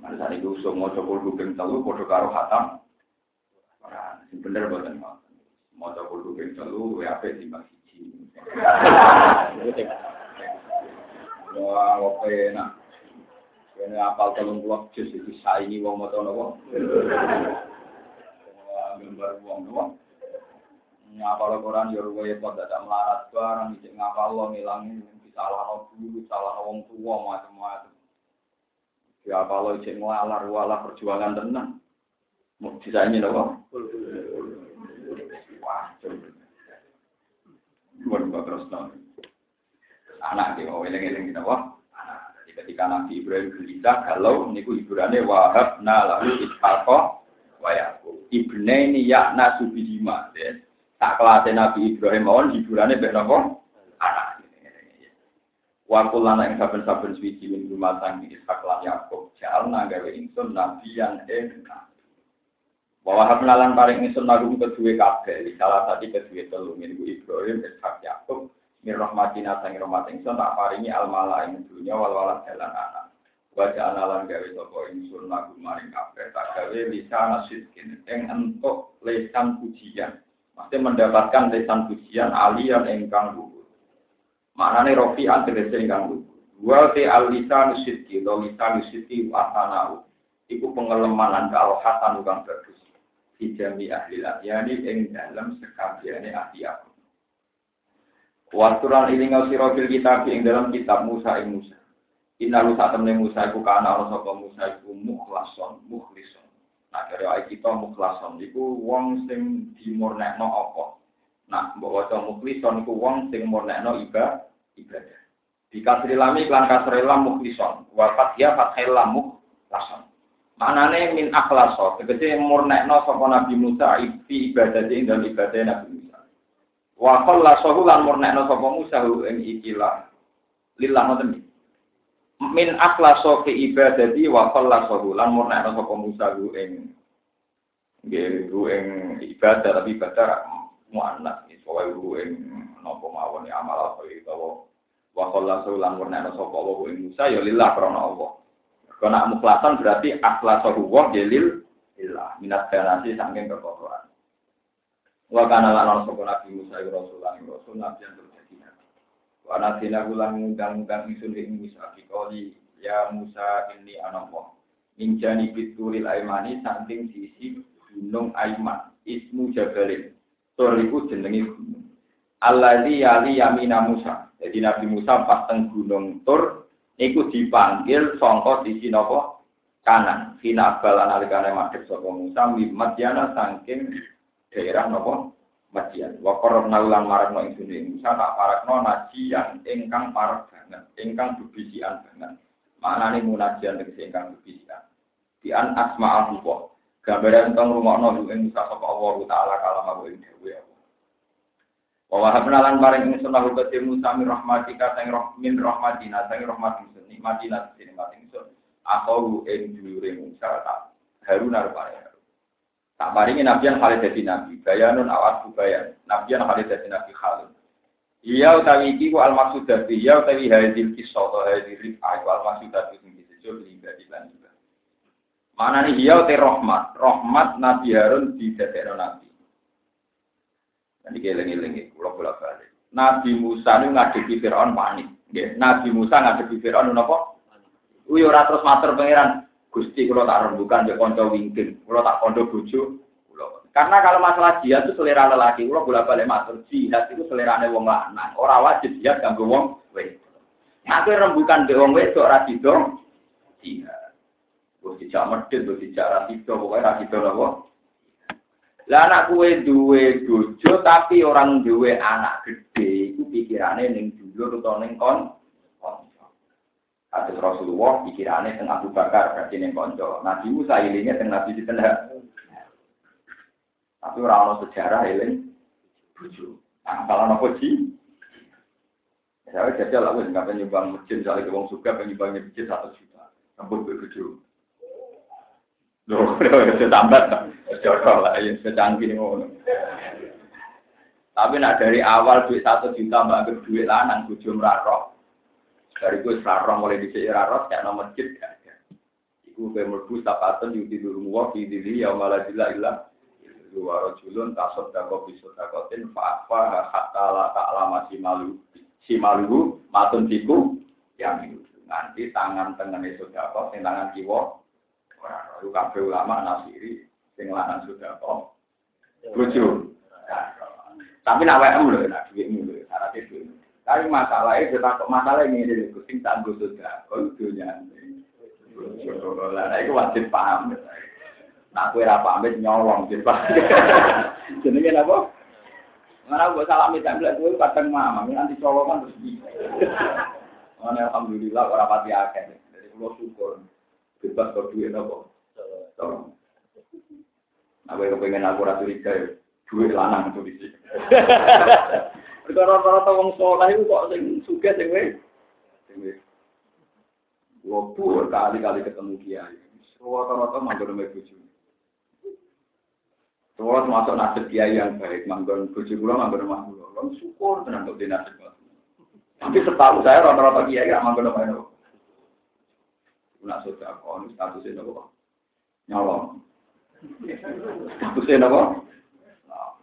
Mana gue semua gue pengen tahu, podo karo hatam. Bener buatan. Mau coba gue pengen tahu, WAP timbang Wah, oke enak. Ini apal tolong pulau jus itu saingi wong mau tahu nopo. Gambar wong nopo. Ngapal Quran ya ruwe kok melarat barang, ngapal lo ngilangin salah no dulu, salah wong tua macam-macam. Ya kalau cek ngelalar wala perjuangan tenang. Mau disaingi nopo. Wah, coba. Bukan terus Anak dia mau eleng-eleng kita wah. Jadi ketika Nabi Ibrahim gelisah, kalau niku hiburannya wahab na lalu ishaqo wayaku. Ibne ini ya nasubihima. Tak kelas Nabi Ibrahim mohon hiburannya anak. Waktu lana yang saben-saben suci min rumah tanggi ishaq lan Yakub. Jalna gawe insun nabi yang enak. bahwa hamlalan paling ingsun lagu kedua kabeh salah satu kedua telu minggu Ibrahim Ishak Yakub mir rahmatina sang rahmat ingsun tak paringi al mala ing dunya wal walad jalan anak wajah analan gawe sapa ingsun lagu maring kabeh tak gawe bisa nasidkin ing entuk lesan pujian Maksudnya mendapatkan lesan pujian alian ingkang luhur maknane rofi'an tegese ingkang luhur wa te al lisan sidki lo lisan sidki asanau iku pengelemanan al hasan kang bagus dijami ahli lahyani ing dalam sekabiane ahli aku. Waturan ini ngau fil kitab ing dalam kitab Musa ing Musa. Inna lu saat temen Musa iku kana ana sapa Musa iku mukhlason, mukhlison. Nah, dari kita mukhlason iku wong sing dimurnekno apa? Nah, mbok waca mukhlison iku wong sing murnekno ibadah. ibadah. Di kasri lami klan kasri lam mukhlison. Wa fathia fathil lam mukhlason. Manane min akhlaso, tegese murnekno sapa Nabi Musa ibi ibadah ing dalam ibadah Nabi Musa. Wa khallasahu lan murnekno sapa Musa ing ikilah. Lillah ngoten Min akhlaso ke ibadati wa khallasahu lan murnekno sapa Musa ing ing ibadah tapi ibadah muannas iso wae ing napa mawon amal apa utawa wa khallasahu lan murnekno sapa ing Musa ya lillah krana Allah. Karena mukhlasan berarti akhlasahu wa jelil ilah minat ganasi saking kekotoran. Wa kana lan sapa Nabi Musa iku rasulullah rasul nabi yang terjadi nabi. Wa natina ulang ngundang-undang isun ing Musa dikoli ya Musa ini anamwa. Minjani bituril aimani saking sisi gunung Aiman ismu Jabalin. Tur iku jenenge gunung. Alladzi yamina Musa. Jadi Nabi Musa pas teng gunung Tur Iku dipanggil sangka sisi napa? Kanan. Hina balan alikane madhep sapa Musa mimat yana saking daerah napa? Madian. Wa qarna ulang marakno ingsun Musa tak parakno najian ingkang parek banget, ingkang bebisian banget. Maknane munajian tegese. Di an asma Allah. Gambaran tentang rumah nol ing Musa sapa Allah taala kalam aku ing dewe Wa wahabna lan paring ing sunah uga Musa min rahmatika sang roh min rahmatina sang rahmat ingsun nikmatina sing nikmat ingsun. Aku ing dhuwure Musa tak Harun arepane. Tak paringi nabi yang khalid dadi nabi, bayanun awat bayan. Yang khalid dadi nabi khalid. Iya utawi iki ku al maksud dadi iya utawi hadil kisah atau hadil rifah ku al maksud dadi sing disebut juga. Mana nih iya te rahmat, rahmat Nabi Harun di dadekno nabi. Nanti kelingi-lingi, kula bolak balik. Nabi Musa ini ngadepi Fir'aun panik. Nggih, Nabi Musa ngadepi Fir'aun napa? Kuwi ora terus matur pangeran, Gusti kula tak rembukan ya kanca wingking, kula tak kondo bojo Karena kalau masalah jihad itu selera lelaki, kula bolak-balik matur jihad itu selerane wong lanang, ora wajib jihad kanggo wong wedok. Aku rembukan mbek wong wedok ora dido jihad. Wis dijak medhit, wis dijak ra dido, pokoke ra dido lho. Lah anak kue duwe bojo tapi orang duwe anak gede iku pikirane ning dulur utawa ning kon Kasus Rasulullah pikirane teng Abu Bakar berarti ning kanca. Nabi Musa ilinge teng Nabi Sinten Tapi ora ono sejarah eling bojo. Nah, kalau nopo? Saya jajal aku nggak penyumbang masjid, soalnya wong suka penyumbang masjid satu juta. Sampun bojo. Loh, sudah tambah jodoh lah, ya secanggih ngono. Tapi nak dari awal duit satu juta mbak duit lanang bojo merarok. Dari gue serarong mulai di sini rarok, kayak nomor masjid ada. Iku kayak merbu sapatan yuti dulu muwa, di dili ya malah dila ilah. Dua rojulun tasod dako bisod dakotin fa'afa hatta la ta'ala si malu si malu matun tiku yang itu nanti tangan itu dapat tangan kiwo Itu kabeh ulama nasiri sing lanang sudah kok. Bojo. Tapi nak wae lho nak dhuwitmu lho, syaratnya dhuwit. Tapi masalahnya kita kok masalah ini dari kucing tak gue sudah, kau dunia. Lah, itu wajib paham. Nah, kue apa pamit nyolong, jadi <laughs> Jenenge apa? Mana gue salami tak bilang gue kadang mama, nanti colongan terus. <laughs> Mana alhamdulillah orang pati akeh, jadi gue syukur bebas kau duit nopo. Tolong. Nah, gue kepengen aku ratu curiga ya, duit lanang itu di sini. <laughs> Rata-rata wong soleh itu kok sing suka sing we. Sing we. Gua kali-kali ketemu kiai. Rata-rata manggon sama bojo. Semua termasuk nasib kiai yang baik, manggon bojo kula manggon rumah. Lan syukur tenan kok nasib Tapi setahu saya rata-rata kiai gak manggon sama nak sudah kon statusnya nopo nyolong. Statusnya nopo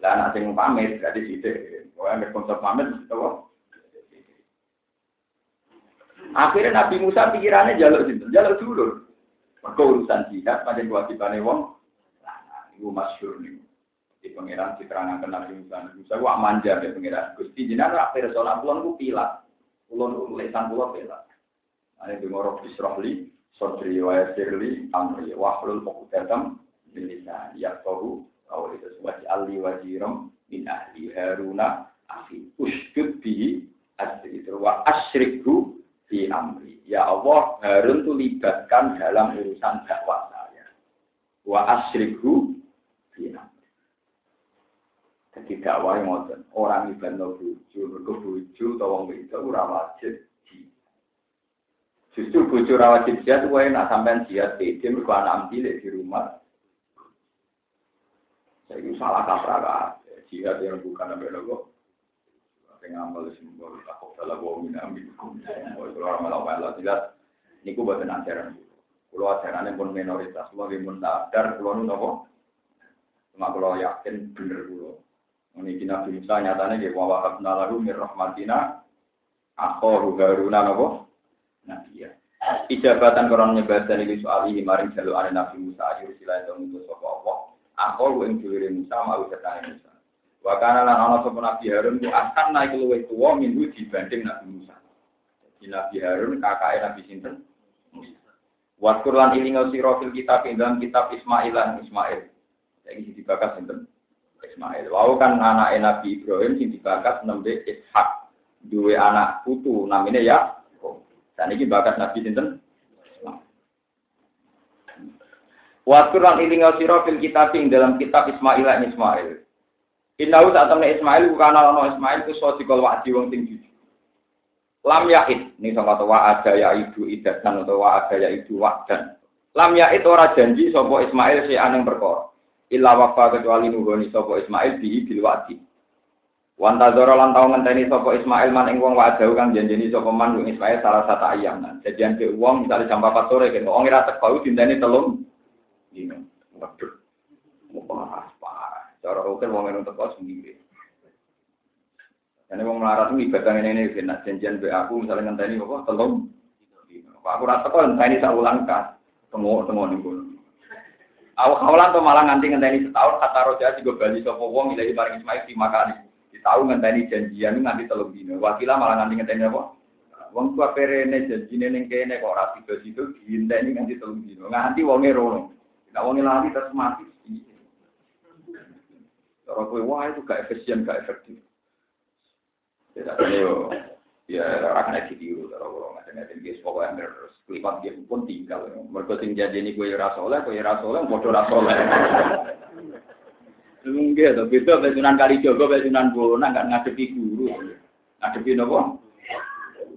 lah nak sing pamit berarti sidik pokoknya ada konsep pamit nopo akhirnya Nabi Musa pikirannya jalur situ jalur dulu maka urusan jihad pada kewajibannya wong. Nah itu masyur nih. Di pangeran diterangkan Nabi Musa. Nabi Musa gua manja ya pangeran Gusti jinan rak persona kulon ku pilat. Kulon lesan kulon pilat. Ini dengorok bisrohli, Sodri wa yasirli amri wa hlul uqdatam min lisan yaqtahu aw itu wajh ali wajiram min ahli haruna akhi uskud bihi asri wa asyriku fi amri. Ya Allah Harun itu libatkan dalam urusan dakwah saya. Wa asyriku fi amri. Jadi dakwah yang orang ibadah bojo mergo bojo utawa wong ora wajib Justru bojo rawat jihad wae nak sampean jihad pede mergo anak cilik di rumah. Saya itu salah kaprah jihad yang bukan sampai logo. Sing amal simbol takut salah wa min amikum. Itu orang malah malah tidak. Niku boten ajaran. Kulo ajarane pun minoritas, kulo nggih mun sadar kulo nu? Cuma kulo yakin bener kulo. Ini kina Musa nyatanya wa wahabna lahu mir rahmatina akhoru haruna napa? Ijabatan koron nyebadan iki soal iki maring jaluk ane Nabi Musa ayu sila itu ngutus sapa Allah. Aku ing dhuwure Musa mau sertane Musa. Wa kana lan ana sapa Nabi Harun ku asan naik luwih tuwa minggu dibanding Nabi Musa. Nabi Harun kakaknya Nabi sinten. Waskur lan ilingo sira fil kitab ing dalam kitab Ismail lan Ismail. Saiki dibakas sinten? Ismail. Wau kan anak Nabi Ibrahim sing dibakas nembe Ishak. Duwe anak putu namanya ya. Dan ini bakas Nabi sinten? Waskur lan ilingo sira fil kitab ing dalam kitab Ismail lan Ismail. Innahu temen Ismail bukan ana Ismail ku sodikol wa'di wong sing jujur. Lam ya'id, ini sama wa ada ya ibu idatan atau wa ada ya ibu wa'dan. Lam ya'id ora janji sapa Ismail si aneng perkara. Illa wafa kecuali nuhoni sapa Ismail bihi bil wa'di. Wanta zoro lan tau ngenteni sapa Ismail man ing wong wa'dahu kang janjeni sapa man wong Ismail salah satu ayam. Nah, jadian ke wong misalnya jam 4 sore kan wong ora teko dinteni telung dino. Waduh. Mau parah. Cara rukun wong ora teko sendiri. Ini wong melarat ini ibadah ini ini nak janjian be aku misalnya ngenteni apa telung. Pak aku rasa kok ngenteni sak ulang kan. Tengok tengok ning kono. Awak kawalan tuh malah nganti ngenteni setahun kata roja juga bali sapa wong ilahi paring Ismail di makani. Di tahun ngenteni janjian nganti telung dino. Wakilah malah nganti ngenteni apa? Wong tua perene janjine ning kene kok ora tiba situ diinteni nganti telung dino. Nganti wonge rono. Nek wonge lali terus mati. Cara kowe wah itu gak efisien, gak efektif. Ya, tapi yo, ya akan ada ditiru, kalau kalau nggak ada nggak pokoknya terus kelipat dia pun tinggal. Mereka sing jadi ini gue rasoleh, gue rasoleh, bodoh rasoleh. Mungkin tapi itu pesunan kali jogo, pesunan bola nggak ngadepi guru, ngadepi nopo.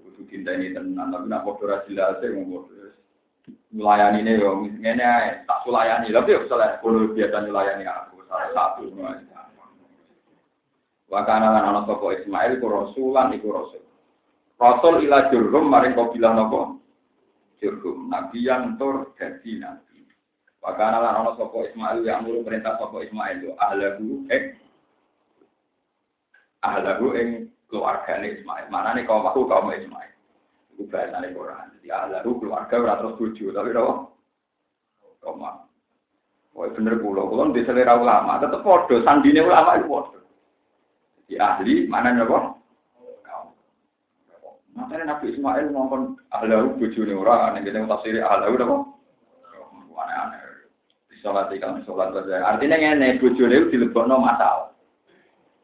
Kudu cinta ini tenan, tapi nak bodoh rasilah sih mau bodoh. Melayani ini yo, misalnya tak sulayani, tapi yo misalnya kalau biasa melayani aku salah satu. Wakana lan ana sapa Ismail iku rasulan iku rasul. Rasul ila jurhum maring kabilah napa? Jurhum. Nabi yang tur dadi nabi. Wakana lan ana sapa Ismail yang ngurus perintah sapa Ismail yo eh ahlahu ing keluargane Ismail. Manane kaum aku kaum Ismail. Iku bahasane Quran. Jadi ahlahu keluarga ora terus bojo tapi napa? Kaum Wah bener kula, kula di selera ulama, tetep padha sandine ulama itu padha. Di ahli mana napa? Makanya Nabi Ismail ngomong ahlahu bojone ora ning kene tafsir ahlahu napa? Sholat ikan sholat saja. Artinya ngene bojone itu dilebokno masal.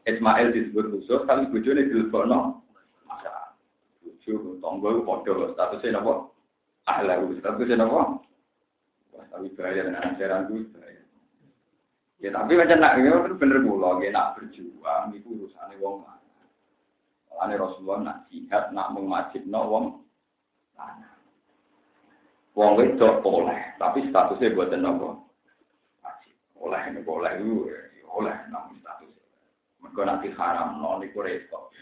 Ismail disebut khusus, tapi bojone dilebokno masal. Bojo tonggo padha statusnya napa? Ahlahu statusnya napa? Wah, tapi bahaya dengan ajaran itu. Ya tapi macam nak ini kan bener kula, ya nak berjuang itu urusannya wong lanang. Mulane Rasulullah nak jihad nak mengwajibno wong lanang. Wong wedok boleh, tapi statusnya buat apa? Oleh ini boleh itu, oleh namun status. Mereka nanti haram, no niku repot.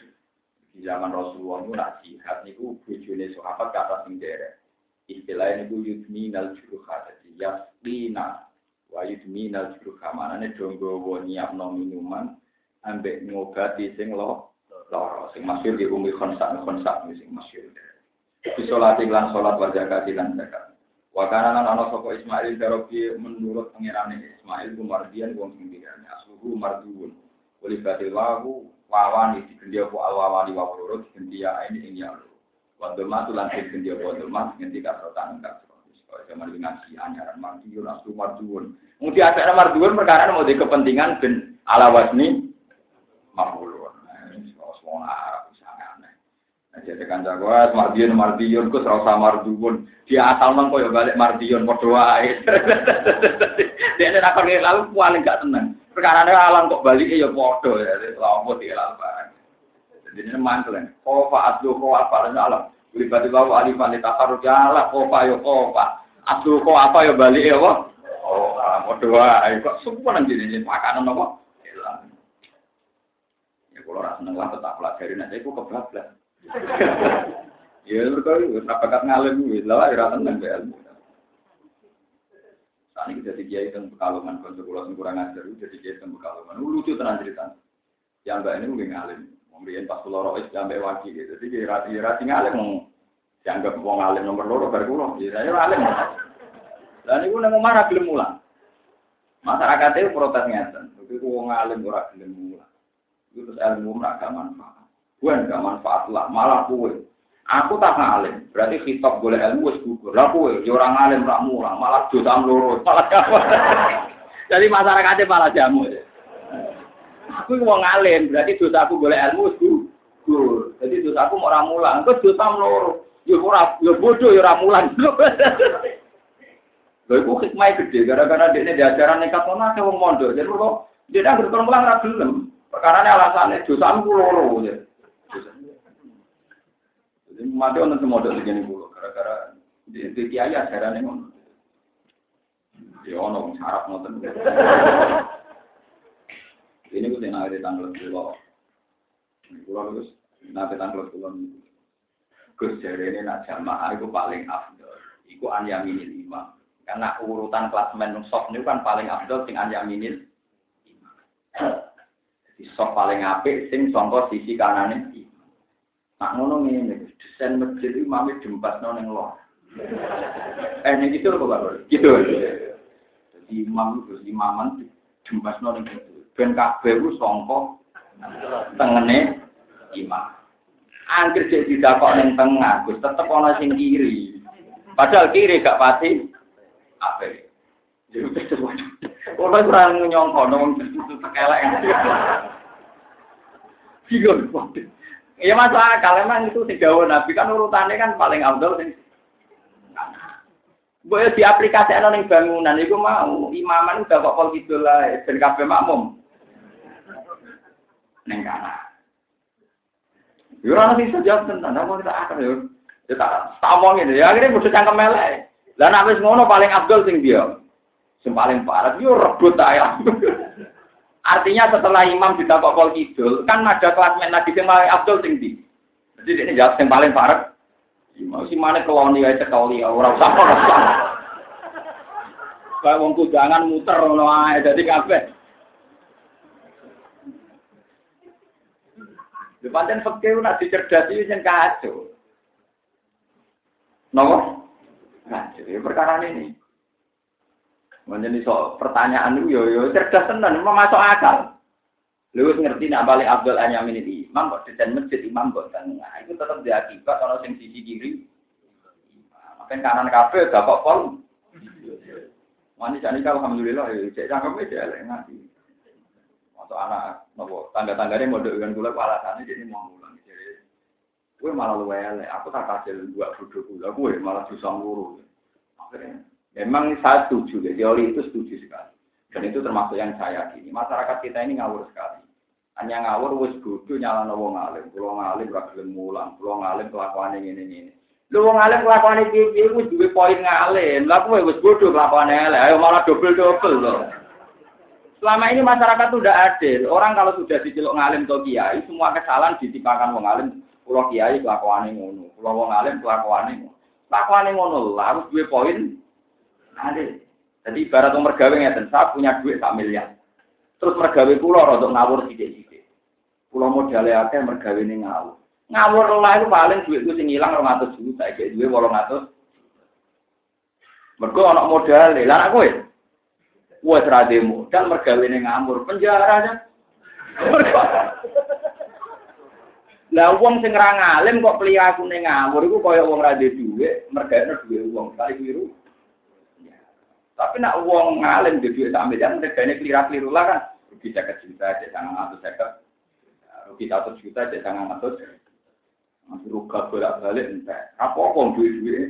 Di zaman Rasulullah itu nak jihad niku bujune sahabat kata sing derek. Istilahnya niku yudminal juruha, jadi yasdina wa yudminal juruha manane donggo nyiapno minuman ambek ngobati sing lo loro sing masyhur di umi khonsak khonsak sing masyhur di salat lan salat wa zakat lan zakat wa kana lan ana sapa Ismail darobi menurut pengirane Ismail ku mardian wong sing dikane asluhu marduun wali batil lahu wawani digendia ku alwawani wa loro digendia ini ing ya wa dhamatu lan digendia ku dhamat ngendika rotan kang zaman dengan si anyaran mardiun aslu marduun Mungkin ada marduun perkara mau di kepentingan ben ala wasni mafulun. Semua Arab sangat Nah, jadi kan jago, mardiun mardiun, kus rasa marduun. Dia asal mang koyo balik mardiun, podo wae. <laughs> Dia ini nakal lalu paling gak tenang. Perkara alam kok balik ya podo ya, dia lalu Jadi ini mantul kan. Kofa aslu kofa apa alam. Libat bawa alifan takarut ya lah kofa yo kofa. Aslu kofa apa yo balik ya kok. Oh, padha wae kok semua nang jenenge makanan apa? Ya kalau ora seneng lah tetap pelajari nek iku kebablas. Ya mergo wis bakat ngalim wis lah ora tenang ilmu. Saat ini jadi kiai tentang pekalongan, sekolah sing kurang ajar, jadi kiai tentang pekalongan. Lucu tenan cerita. Yang mbak ini mungkin ngalim. Memberikan pas pulau rois sampai wajib gitu. Jadi kira kira ngalim mau dianggap mau ngalim nomor loro berkulo. Ya saya ngalim. Dan itu nang mana gelem mulang. Masyarakat itu protes ngeten. Itu wong alim ora gelem mulang. Itu terus ilmu gak manfaat. Gue gak manfaat lah, malah kue. Aku tak ngalim, berarti kitab boleh ilmu wis gugur. Lah kowe ya ora ngalim ora mulang, malah dosa loro, <laughs> malah jamu. Jadi masyarakatnya malah jamu. Aku mau ngalim, berarti dosa aku boleh ilmu wis gugur. Jadi dosa aku mau ora mulang, kok dosa loro. Ya ora ya bodoh ya ora mulang. <laughs> Lho iku hikmah gede gara-gara dekne diajaran nekat ngono akeh wong mondok. Jadi kok dia dak mulang ra gelem. Perkara ini alasannya dosamu loro ya. Mati orang semua ada segini pulau, gara-gara di kiai ajaran yang Ya ono syarat ngoten. Ini gue tenang di tanggal pulau. Pulau terus nanti tanggal pulau. Gus jari ini nak jamaah itu paling afdol. Iku anyaminil imam. Karena urutan kelas menung soft ini kan paling afdol sing anyaminil imam. Jadi soft paling apik sing songkos sisi kanan ini. Nak ngono ngene, desain masjid itu mami jempas ning lor. Eh ning gitu lho Pak. Gitu. Jadi imam itu imaman jempas ning gitu. Ben kabeh ku sangka tengene imam. Angger cek didakok ning tengah, Gus tetep ana sing kiri. Padahal kiri gak pati apa. Jadi terus Orang kurang nyongko, nong tekelek. Bingung, Iya masuk akal, emang itu sing Nabi kan urutannya kan paling abdul sing Boleh di aplikasi ning bangunan itu mau imaman udah kok pol gitu lah ben kabeh makmum. Ning kana. Yo ora sing sejak tenan apa kita akan yo. Ya tak tak omongin ya akhirnya mesti cangkem elek. Lah nek wis ngono paling abdul sing dia. Sing paling parah yo rebut ayam. Artinya setelah imam ditakok kol kidul, kan ada kelas lagi yang paling abdul sing di. Jadi ini jawab yang paling parah. Imam si mana keloni aja kali ya orang sama orang sama. Kayak wong kudangan muter ngono ae dadi kabeh. Di pancen fakir nak dicerdasi yen kacau. Nopo? Nah, jadi perkara ini. Menjadi so pertanyaan itu yo yo cerdas tenan, mau masuk akal. Lu ngerti nak balik Abdul Anyamin ini imam kok desain masjid imam kok tengah. Itu tetap diakibat kalau sing sisi kiri. Makan kanan kafe gak kok pol. Mani jadi kalau alhamdulillah ya cek cangkem aja lah nanti. Untuk anak nopo tangga-tangganya mau dengan gula alasannya jadi mau ngulang jadi. Gue malah luwe aku tak kasih dua bodoh gula, gue malah susah ngurus. Akhirnya Memang saya setuju, ya. teori itu setuju sekali. Dan itu termasuk yang saya yakini. Masyarakat kita ini ngawur sekali. Hanya ngawur wis bodoh nyala wong alim. Kulo ngalim ora gelem mulang, kulo ngalim kelakuane ngene-ngene. Lu wong alim kelakuane piye-piye wis duwe poin ngalim. Kowe wis bodoh kelakuane elek. Ayo malah dobel-dobel loh. Selama ini masyarakat sudah adil. Orang kalau sudah diceluk ngalim atau kiai, semua kesalahan ditimpakan wong alim. Kulo kiai kelakuane ngono, kulo wong alim kelakuane ngono. Kelakuane ngono harus duwe poin ada. Jadi ibarat umur gawe ngeten, saya punya duit sak miliar. Terus mergawe pulau rodok ngawur sidik-sidik. Pulau modalnya akeh mergawe ini ngawur. Ngawur lah itu paling duit itu sing ilang 200 juta, duit 800. Mergo anak modal, lah aku ya. Wes ra modal mergawe ini ngawur penjara aja. Lah wong sing ra ngalim kok aku ning ngawur iku kaya wong ra duwe, mergawe duwe wong kali biru. Tapi nak uang ngalim di duit sambil jangan tegaknya keliru-keliru lah kan. Rugi saya juta, saya sangat ngatur saya Rugi satu juta, saya sangat ngatur. Masih ruga bolak balik entah. Apa apa duit duit.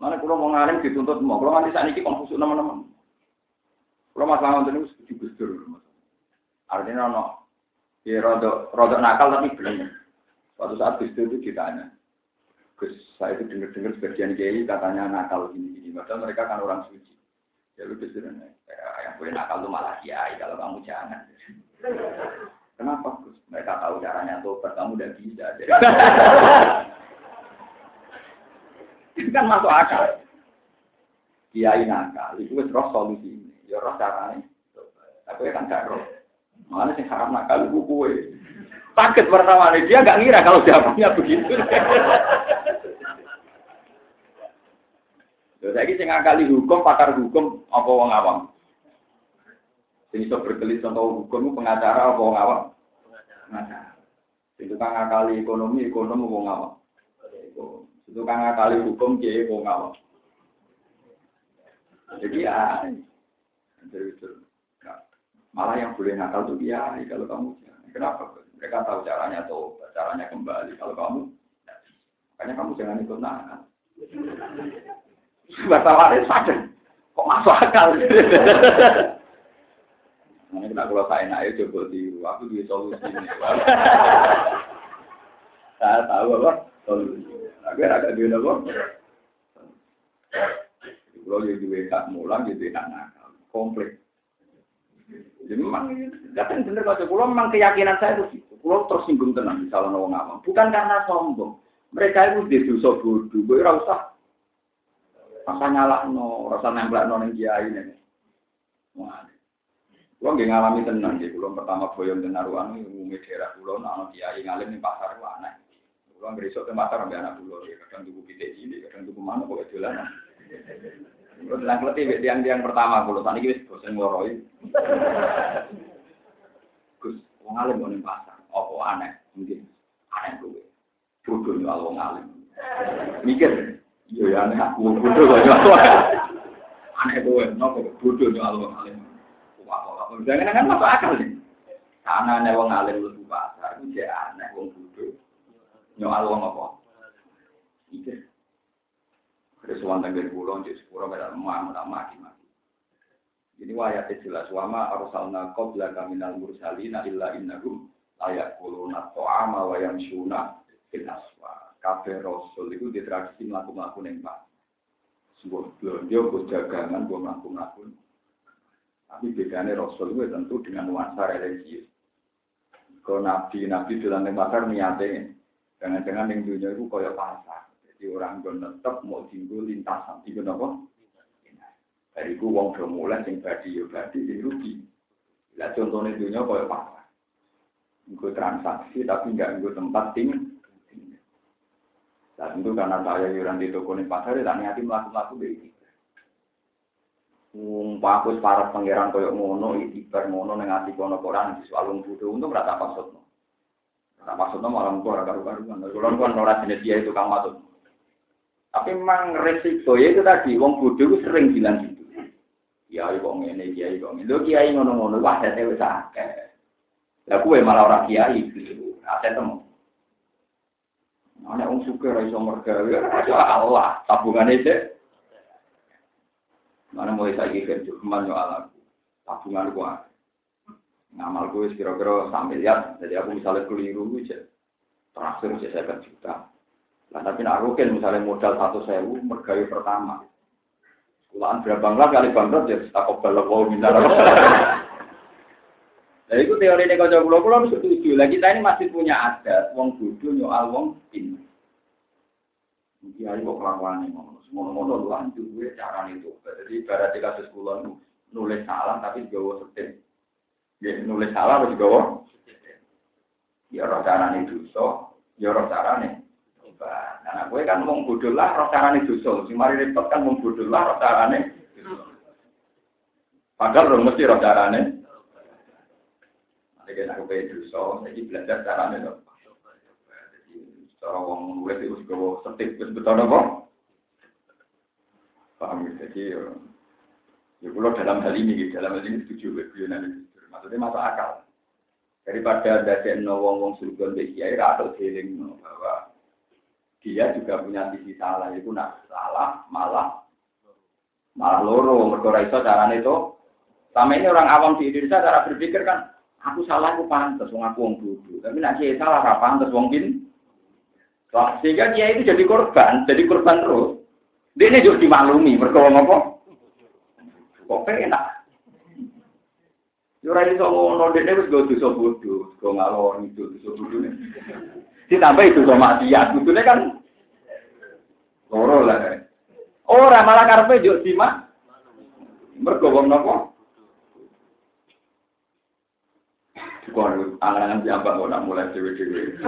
Mana kalau mau ngalim dituntut mau. Kalau nanti saat ini konfusi nama-nama. Kalau masalah untuk ini setuju gusdur. Artinya no. Ya rodok rodok nakal tapi belum. Suatu saat gusdur itu ditanya. Gus, saya itu dengar-dengar sebagian kiai katanya nakal gini-gini. Padahal mereka kan orang suci. Ya lu justru yang boleh nakal itu malah kiai kalau kamu jangan. Kenapa Gus? Mereka tahu caranya tobat, kamu udah bisa. Itu kan masuk akal. Kiai nakal, itu roh solusi ini. Ya roh caranya. Tapi kan gak roh. Mana sih haram nakal kue. Sakit pertama dia nggak ngira kalau jawabannya begitu. Lha saiki sing ngakali hukum, pakar hukum apa wong awam? Sing iso berkelit contoh hukum pengacara apa wong awam? Pengacara. Itu kan ngakali ekonomi, ekonomi wong awam. Itu kan ngakali hukum, kiai wong awam. Jadi ya, malah yang boleh nakal tuh kiai kalau kamu. Kenapa? Mereka tahu caranya tuh, caranya kembali. Kalau kamu, makanya kamu jangan ikut nakal. Wartawan sadar, kok masuk akal. Nah, kita kalau saya naik coba tiru, aku di solusi ini. Saya tahu apa solusi. Tapi agak dia apa? Kalau juga tak mulang, dia tidak nakal, komplit. Jadi memang, kan bener kalau pulau memang keyakinan saya itu, pulau tersinggung tenang di salah nawang awam. Bukan karena sombong. Mereka itu di dosa bodoh, gue rasa rasa nyala no, rasa nempel no yang kiai ini. Wah, Kulo nggih ngalami tenang nggih, kulo pertama boyong den naruhan umumnya daerah kulo ana kiai ngalim ning pasar ku aneh. Kulo ngresuk teng pasar ambek anak kulo, kadang tuku pitik cilik, kadang tuku mana kok dolanan. Kulo telang kleti tiang-tiang pertama kulo, tadi wis bosen ngoroi. Gus, wong alim ning pasar, apa aneh? Mungkin aneh kuwi. Bodoh nyual wong alim. Mikir, iya ya aneh aku bodoh nyual. Aneh kuwi, nopo bodoh nyual wong alim. Jangan kan masuk akal nih. Karena nih wong alim lu pasar, itu aneh wong bodoh. Nyoal wong apa? Iki. Kesuwan tanggal pulau, jadi sepuluh mereka mau maki maki. Ini wayatnya jelas. Wama arsalna qabla kaminal mursalina illa innahum layak kuluna to'ama wa yamsuna fil aswa. Kabeh rasul itu di tradisi melakukan yang pak. Sebuah belanja, jagangan, buat melakukan tapi bedanya Rasul itu tentu dengan nuansa religius. Kalau nabi nabi bilang di pasar niatnya, jangan-jangan yang dunia itu kayak pasar. Jadi orang gue tetap mau tinggal lintasan, tinggal apa? Dari itu uang udah mulai sing badi yo badi sing rugi. Lihat contohnya dunia kayak pasar. Gue transaksi tapi nggak gue tempat tinggal. Dan tentu karena saya yuran di toko ini pasar, ya niatin melakukan begitu. Umpah aku para pangeran koyok ngono, ibar ngono neng ati kono koran di soal bodho untung rata maksud. Rata maksudnya malah mung ora karu-karuan. Kulo kan ora jenis dia itu kang matut. Tapi memang resiko ya itu tadi wong itu sering bilang gitu. Ya kok ngene kiai kok ngene. Kiai ngono-ngono wah wis akeh. Lah kuwe malah ora kiai gitu. Ate temu. Ana wong suka ra iso mergawe, ya Allah, tabungane sik Mana mulai saya kira cuma nyoal aku, tabungan aku ngamal gue kira-kira sambil miliar, jadi aku misalnya keliru aja, terakhir saya sekian juta. Nah tapi nak rukin misalnya modal satu sewu, mergayu pertama. Sekolahan berapa bangla kali bangkrut ya, tak kobal lo minta <laughs> Nah itu teori ini kau pulau pulau setuju. Lah kita ini masih punya adat, wong bodoh nyoal wong pintar. Kiai kok kelakuan ini ngomong, semua ngomong lanjut gue cara itu. Jadi pada kasus kulon nulis salah tapi gawa setir. Ya nulis salah tapi gawa. Ya roh carane dosa, ya roh carane. Nah, gue kan mau bodoh lah roh carane dosa. Si mari repot kan mau bodoh lah roh carane. Padahal mesti roh carane. Kita aku dosa, jadi belajar carane dong. Cara wong nulis itu juga setip betul apa? Paham ya? Jadi ya, ya kalau dalam hal ini, dalam hal ini setuju beliau nanti. Maksudnya masuk akal. Daripada ada no wong wong surga di kiai atau feeling bahwa dia juga punya sisi salah itu nak salah malah malah loro mereka carane itu sama ini orang awam di Indonesia cara berpikir kan aku salah aku pantas wong aku wong bodoh tapi kiai salah apa pantas wong bin sehingga dia itu jadi korban, jadi korban terus. Dia ini juga dimaklumi, berkawang apa? Kok enak? Yura itu ngono dene wis go dosa bodho, go ngalor itu dosa bodho. Ditambah itu sama dia, kudune kan loro lah. Ora malah karepe yo simak. Mergo wong napa? Kok angan-angan jambak ora mulai dhewe-dhewe.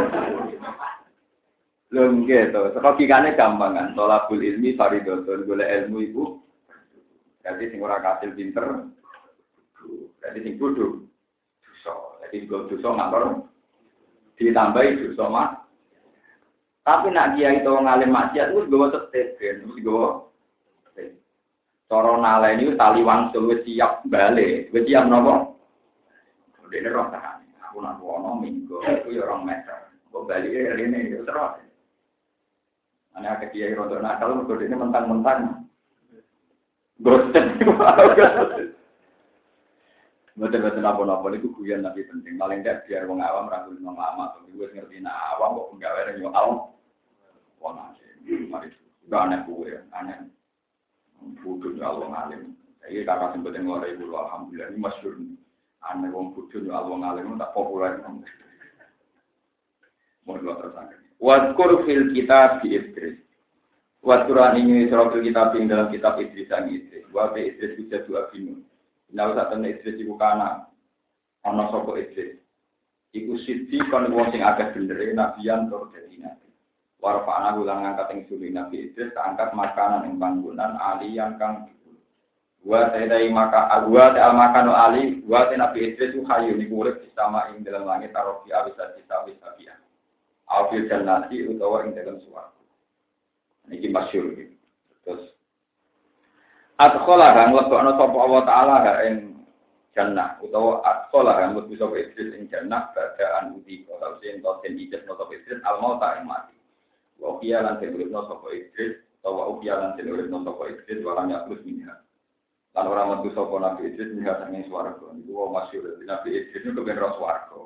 Lho nggih to, logikane gampang kan. Tolabul ilmi faridotun, golek ilmu iku jadi sing ora kasil pinter, jadi sing bodoh dosa. Jadi go dosa ngalor ditambahi dosa mah. Tapi nak kiai itu ngalim maksiat wis gowo tetep ben, wis gowo. Cara naleni tali wangsul siap balik, wis siap napa? Dene roh tahan. Aku nak wono minggu, aku ya orang meter. Kok balik ini ya terus. Ana akeh kiai rodo nakal mergo dene mentang-mentang. Gosip. Betul-betul apa-apa itu guyon tapi penting. Paling tidak biar wong awam ragu nang lama atau gue ngerti nah awam kok enggak ada nyoal. Wong asih. Mari gak aneh gue, aneh. Bodoh ya Allah ngalim. Ini kakak sempat yang ngore ibu alhamdulillah ini masyur. Aneh wong bodoh ya Allah ngalim tak populer. Mau dua tersangka. Wadkur fil kitab di Idris. Wadkuran ini surah fil kitab dalam kitab Idris dan Idris. Wabe Idris bisa dua bingung. Nah, saat temen Idris iku kana. Ana sapa Idris. Iku siji kon wong sing agak bener nabiyan tur dadi nabi. Warfa'ana ulang ngangkat ing suli Nabi Idris keangkat makanan ing panggonan ali yang kang Wa tadai maka agwa ta al makano ali wa ta Nabi Idris hayu niku urip sama ing dalam langit tarofi abisa bisa bisa biya. Afil jannati utawa ing dalam suwarga. Niki masyhur iki. Terus Adkhala kang lebokno sapa Allah taala ha ing jannah utawa adkhala kang mlebu sapa iblis ing jannah badaan uti kala sing to den ijab sapa iblis al mauta ing mati. Wa kiya lan den uripno sapa iblis utawa ukiya lan den uripno sapa iblis walang plus minha. Lan ora metu sapa nabi iblis minha sanging swarga. Niku wong masyhur nabi iblis niku ben ro swarga.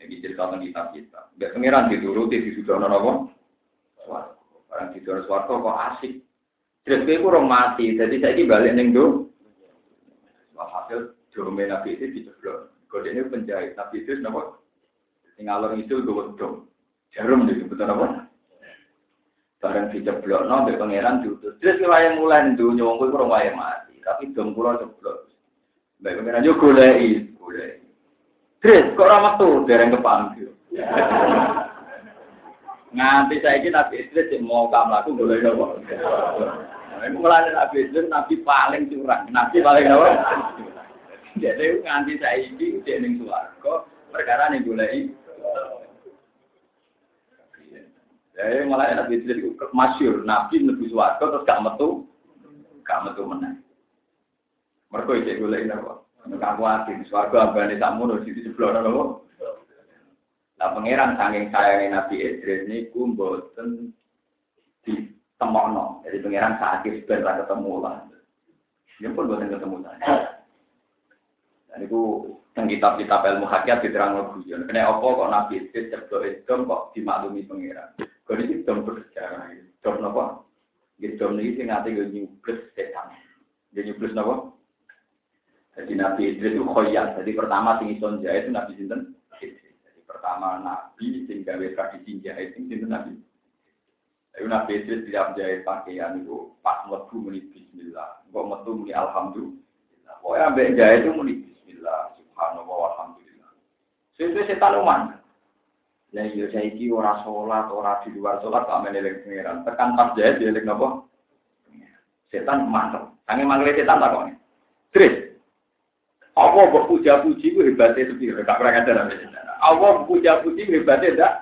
Iki cerita tentang kitab kita. Gak pengiran dituruti disudono napa? Swarga. Barang dituruti swarga kok asik. Terus gue kurang mati, jadi saya ini balik neng do. Hasil domen nabi itu diceblok. Kode ini penjahit nabi itu kenapa? Tinggal orang itu gue dong. Jarum gitu, betul apa? Barang diceblok, no, be pangeran diutus. Gue yang mulai itu nyong gue kurang wayang mati, tapi dong pulau ceblok. Baik pangeran juga golei, golei. Terus kok ramah tuh dereng kepanggil. <laughs> Nganti saya ini Nabi Idris mau kamu laku boleh nopo. Mulai Nabi Idris Nabi paling curang, Nabi paling nopo. Jadi nganti saya ini dia ning suwargo perkara nih boleh. Jadi mulai Nabi Idris masyur, Nabi lebih suwargo terus gak metu, gak metu menang. Mereka itu boleh nopo. Aku hati, suwargo abane sakmu nulis di sebelah nopo. Nah, pangeran saking sayangnya Nabi Idris mboten di temokno. Jadi pangeran sakit sebentar ketemu lah. Dia pun buatan ketemu saya. Dan itu yang kitab-kitab ilmu hakikat diterang guyon. Kena apa kok Nabi Idris cebdo itu kok dimaklumi pangeran. Kau ini dom bersejarah. Dom apa? Gitu ini sih nanti gue nyubles setan. Dia nyubles apa? Jadi Nabi Idris itu khoyat. Jadi pertama tinggi sonja itu Nabi Sinten pertama Nabi sing gawe tradisi jahit sing sinten Nabi. Ayo Nabi itu tidak jahit pakaian itu pas metu muni Bismillah, kok metu muni Alhamdulillah. Pokoknya ambek jahit itu muni Bismillah, Subhanallah, Alhamdulillah. Sesuai setan uman. Lah iya saiki ora sholat, ora di luar sholat kok menelek pengiran. Tekan pas jahit dia lek napa? Setan mantep. Sange mangle setan tak kok. Terus apa mbok puja-puji ku hebatnya sepiro? Gak pernah kadang Allah puja-puji hebatnya enggak?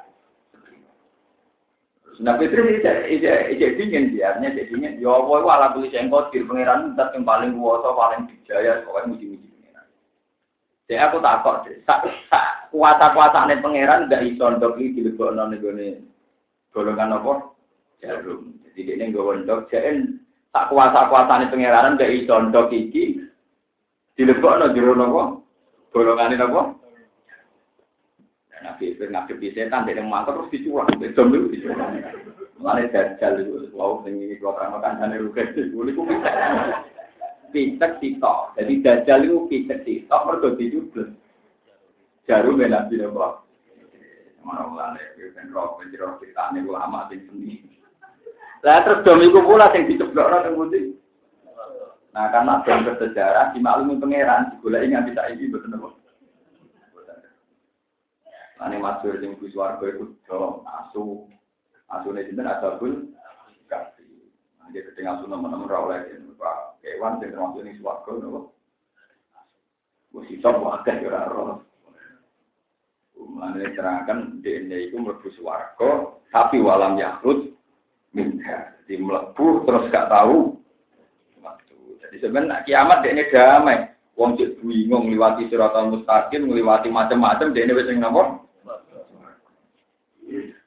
Nah, Fitri ini dingin dia, artinya dingin. Ya Allah, itu alam tulis yang kotir, pengiran dat yang paling kuasa, paling dijaya, pokoknya muji-muji pengiran. Jadi aku takut deh, kuasa-kuasa ini pengiran nggak iso untuk ini dilebok ini golongan apa? Jarum. Jadi ini gue untuk jadi tak kuasa-kuasa ini pengiran nggak iso untuk iki dilebok non jero apa? Golongan ini apa? Nabi Ibrahim ngadepi setan, dia mangkat terus dicurang, bedom itu dicurang. Mulai itu, wow, ini kalau terang makan dan rugen, itu itu pitek sitok. Jadi dajjal itu pitek sitok, mereka dijubles. Jarum ya Nabi Nabi. Mana mulai, roh, ben roh kita ini ulama sing seni. Lah terus itu pula sing diceblok orang putih. Nah karena dom bersejarah, dimaklumi pangeran, digulai ini betul betul. Ane masyur sing kuwi swarga iku do asu. Asune sinten asabul kafi. Dia ketinggal asu nemen-nemen ra oleh kewan sing termasuk ning swarga nopo. Wis iso wae ora ora. Mulane terangkan DNA itu mlebu swarga tapi walam yahrud minha. Jadi mlebu terus gak tahu. Jadi sebenarnya kiamat dia damai. Wong cek bingung ngliwati siratal mustaqim, ngliwati macam-macam dia ini wis ning napa?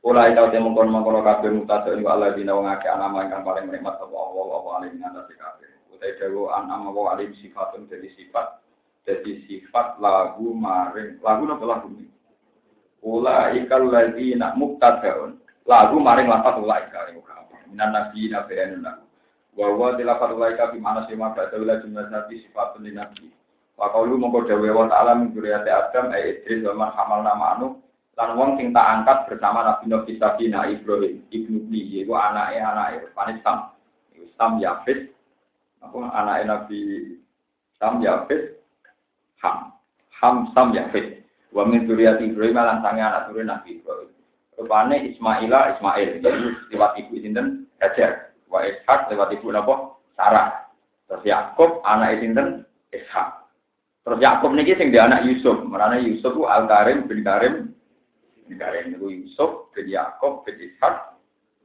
Ora ita te mongkon mongkon kabeh mutasa ing Allah dina wong akeh anama ingkang paling nikmat sapa Allah wa alim ngatasi kabeh. Utai dewe anama wa alim sifatun dari sifat jadi sifat lagu maring lagu napa lagu ini? Ula ikal nak muktadaun lagu maring lapat ula ikal minan nabi nabi lagu. Bahwa di lapat ula ikal mana sih maka adalah jumlah nabi sifatun nabi. Wakaulu mongko dawe wa ta'ala min dzurriyyati Adam ay Idris wa hamal nama anu lan wong sing tak angkat bersama Nabi Nabi Sabina Ibrahim ibnu Bni yaiku anake panis Sam. Sam Yafis anake Nabi Sam Yafis Ham. Ham Sam Yafis. Wa min dzurriyyati Ibrahim lan sange anak turun Nabi Ibrahim. Rupane Ismaila Ismail jadi lewat ibu sinten Hajar. Wa Ishak lewat ibu napa Sarah. Terus Yakub anak sinten Ishak. Terus Yakub niki sing dia anak Yusuf, merana Yusuf ku Al Karim bin Karim bin Karim niku Yusuf bin Yakub bin Ishak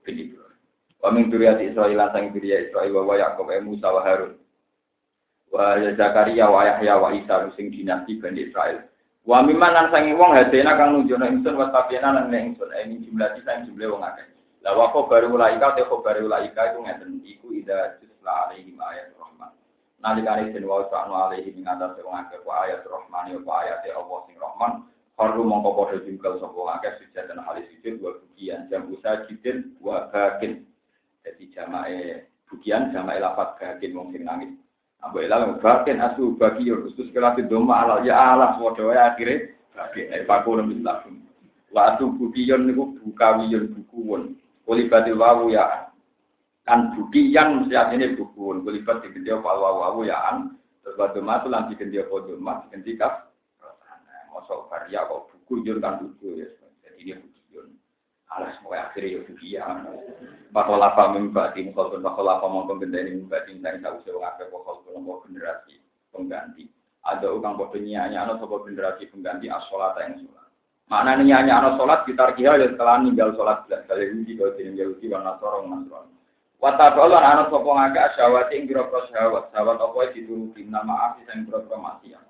bin Ibrahim. Wa min dzurriyyati Israil sang dzurriyyat Israil wa Yakub e Musa Harun. Wa Zakaria wa Yahya wa Isa sing dinasti Bani Israil. Wa mimman lan sangi wong hadena kang nunjukno ingsun wa tabiana lan nek ingsun jumlah sang jumlah wong akeh. La wa khabaru ulaika te khabaru ulaika iku ngeten iku ida jisla alaihi ayat rahman nalikane den wa ta'ala alaihi ing atas wong akeh wa ayat rahmani wa ayat Allah sing rahman Haru mongko padha jungkel sapa akeh sujud dan halis sujud wa bukian jam usaha jidin wa bakin. Jadi jamae bukian jamae lafat bakin wong sing nangis. Abu Ilal bakin asu bagi khusus kelati doma alal ya Allah wae akhire bakin eh paku nang Islam. Wa atu bukiyon niku bukawiyon bukuwon. Kulibatil wawu ya kan bukiyan mesti artinya bukuun kulibat diganti apa wawu wawu ya an terus batu matu lanti diganti apa doma diganti kaf masuk karya kok buku jur kan buku ya jadi ini buku alas mau akhirnya ya buku ya bakal apa membati mukol pun bakal apa mau pembenda ini membati tentang tahu sewa apa bakal kelompok generasi pengganti ada orang bodoh nyanyi anak sebuah generasi pengganti asolat yang sholat mana nyanyi anak sholat kita kira ya setelah ninggal sholat belas kali Yahudi kalau tidak Yahudi warna sorong nasron Wata Allah anak sopong agak syawati ing biro syahwat syahwat apa dituruti nama api sing biro maksiat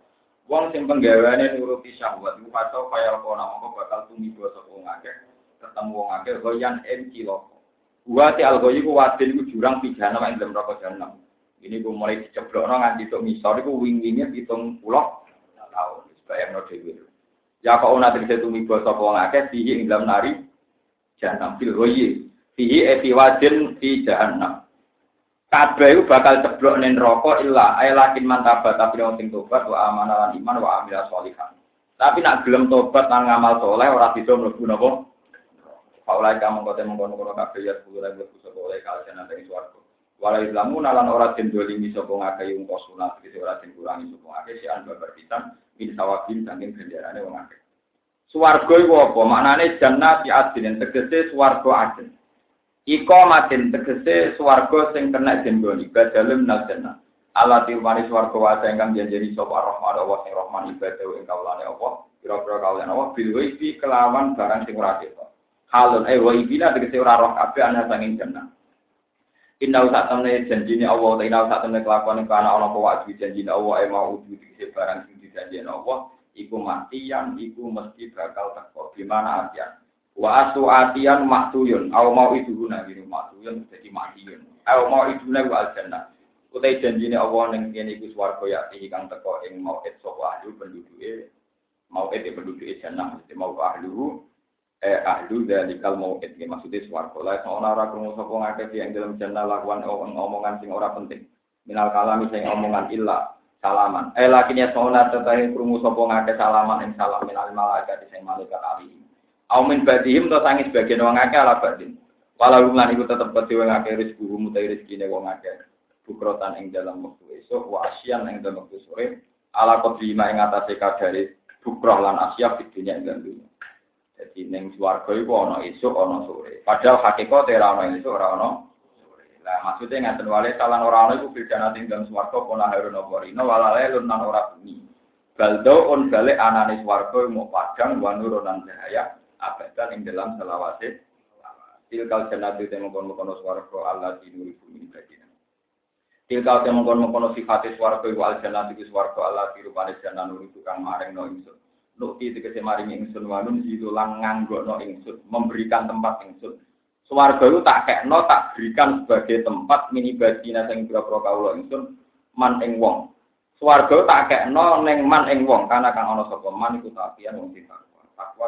Wong sing penggaweane nuruti syahwat iku kata kaya kona mongko bakal tumiba sapa wong akeh ketemu wong akeh goyan en kilo. Wa ti algoyi ku wadin iku jurang pidana ing dalam rokok jahanam. Ini ku mulai diceblokno nganti tok misor iku wing-winge 70 tahun. Bayangno dhewe. Ya kok ana tegese tumiba sapa wong akeh dihi ing dalam nari jahanam fil goyi. Fihi efi wadin fi jahanam. kabeh bakal ceblok ning neraka illa lakin mantaba tapi wong sing tobat wa amanah lan iman wa amila sholihan. Tapi nak gelem tobat lan ngamal soleh ora bisa mlebu napa? Paulai kamu kote mengkono-kono kabeh ya kulo lan mlebu sapa oleh kaljen nang swarga. Wala islamu nalan ora den dolimi sapa ngakeh yung sunat iki ora den kurangi sapa ngakeh si an babar pisan min sawabin saking ganjarane wong akeh. Swarga iku apa? Maknane jannah di adin tegese swarga adin. Iko matin tegese swarga sing kena jendoni badalem nal jannah. Allah tilmani swarga wasa ingkang janjeni sapa rahman Allah sing rahman ibadah ing kaulane Allah. Kira-kira kaulane Allah bil kelawan barang sing ora. Halun eh waifina tegese ora roh kabeh ana sanging jannah. Inna usah temne janjine Allah, ta inna usah temne kelakuan kana ana apa wajib janjine Allah eh mau udu tegese barang sing dijanjeni Allah iku mati yang iku mesti bakal teko. Gimana artian? Wa asu atian maktuyun, au mau itu guna gini maktuyun jadi matiyun. Au mau itu guna wa aljannah. Utai janjine Allah ning kene iku ya kang teko ing mau et sapa ahli penduduke mau et penduduke jannah mesti mau ahlu eh ahlu dalikal mau et maksudnya swarga. La ora ora krungu sapa ngakeh yang dalam jannah lakuan omongan sing ora penting. Minal kalami sing omongan illa salaman. Eh lakinya sauna tetahe krungu sapa ngakeh salaman ing salam minal malaikat sing malaikat alih. Aumin badihim to sangi sebagian wong akeh ala badin. Walau lan iku tetep peti wong akeh rezeki mutai rezekine wong akeh. Bukrotan ing dalam waktu esuk wa asyan ing dalam waktu sore. Ala kodima ing atase kadare bukroh lan asya di dunya. Jadi ning swarga iku ana esuk ana sore. Padahal hakikat ora ana esuk ora ana. Lah maksudnya ngaten wale salan ora ana iku beda nate ing dalam swarga pola harun apa rino walale lan ora bumi. Baldo on balik anane swarga mau padang wa nurunan cahaya abadan ing dalam selawase tilkal jannatu temu kono-kono swarga Allah dinuri bumi badina tilkal temu kono-kono sifate swarga iku al jannatu Allah dirupane jannan nuri tukang maring no ingsun Nukti tegese maring ingsun wanun itu lang nganggo no ingsun memberikan tempat ingsun. Swarga itu tak kekno tak berikan sebagai tempat mini badina sing pira-pira kawula ingsun man ing wong. Swarga tak kekno ning man ing wong karena kang ana sapa man iku tapian wong takwa. Takwa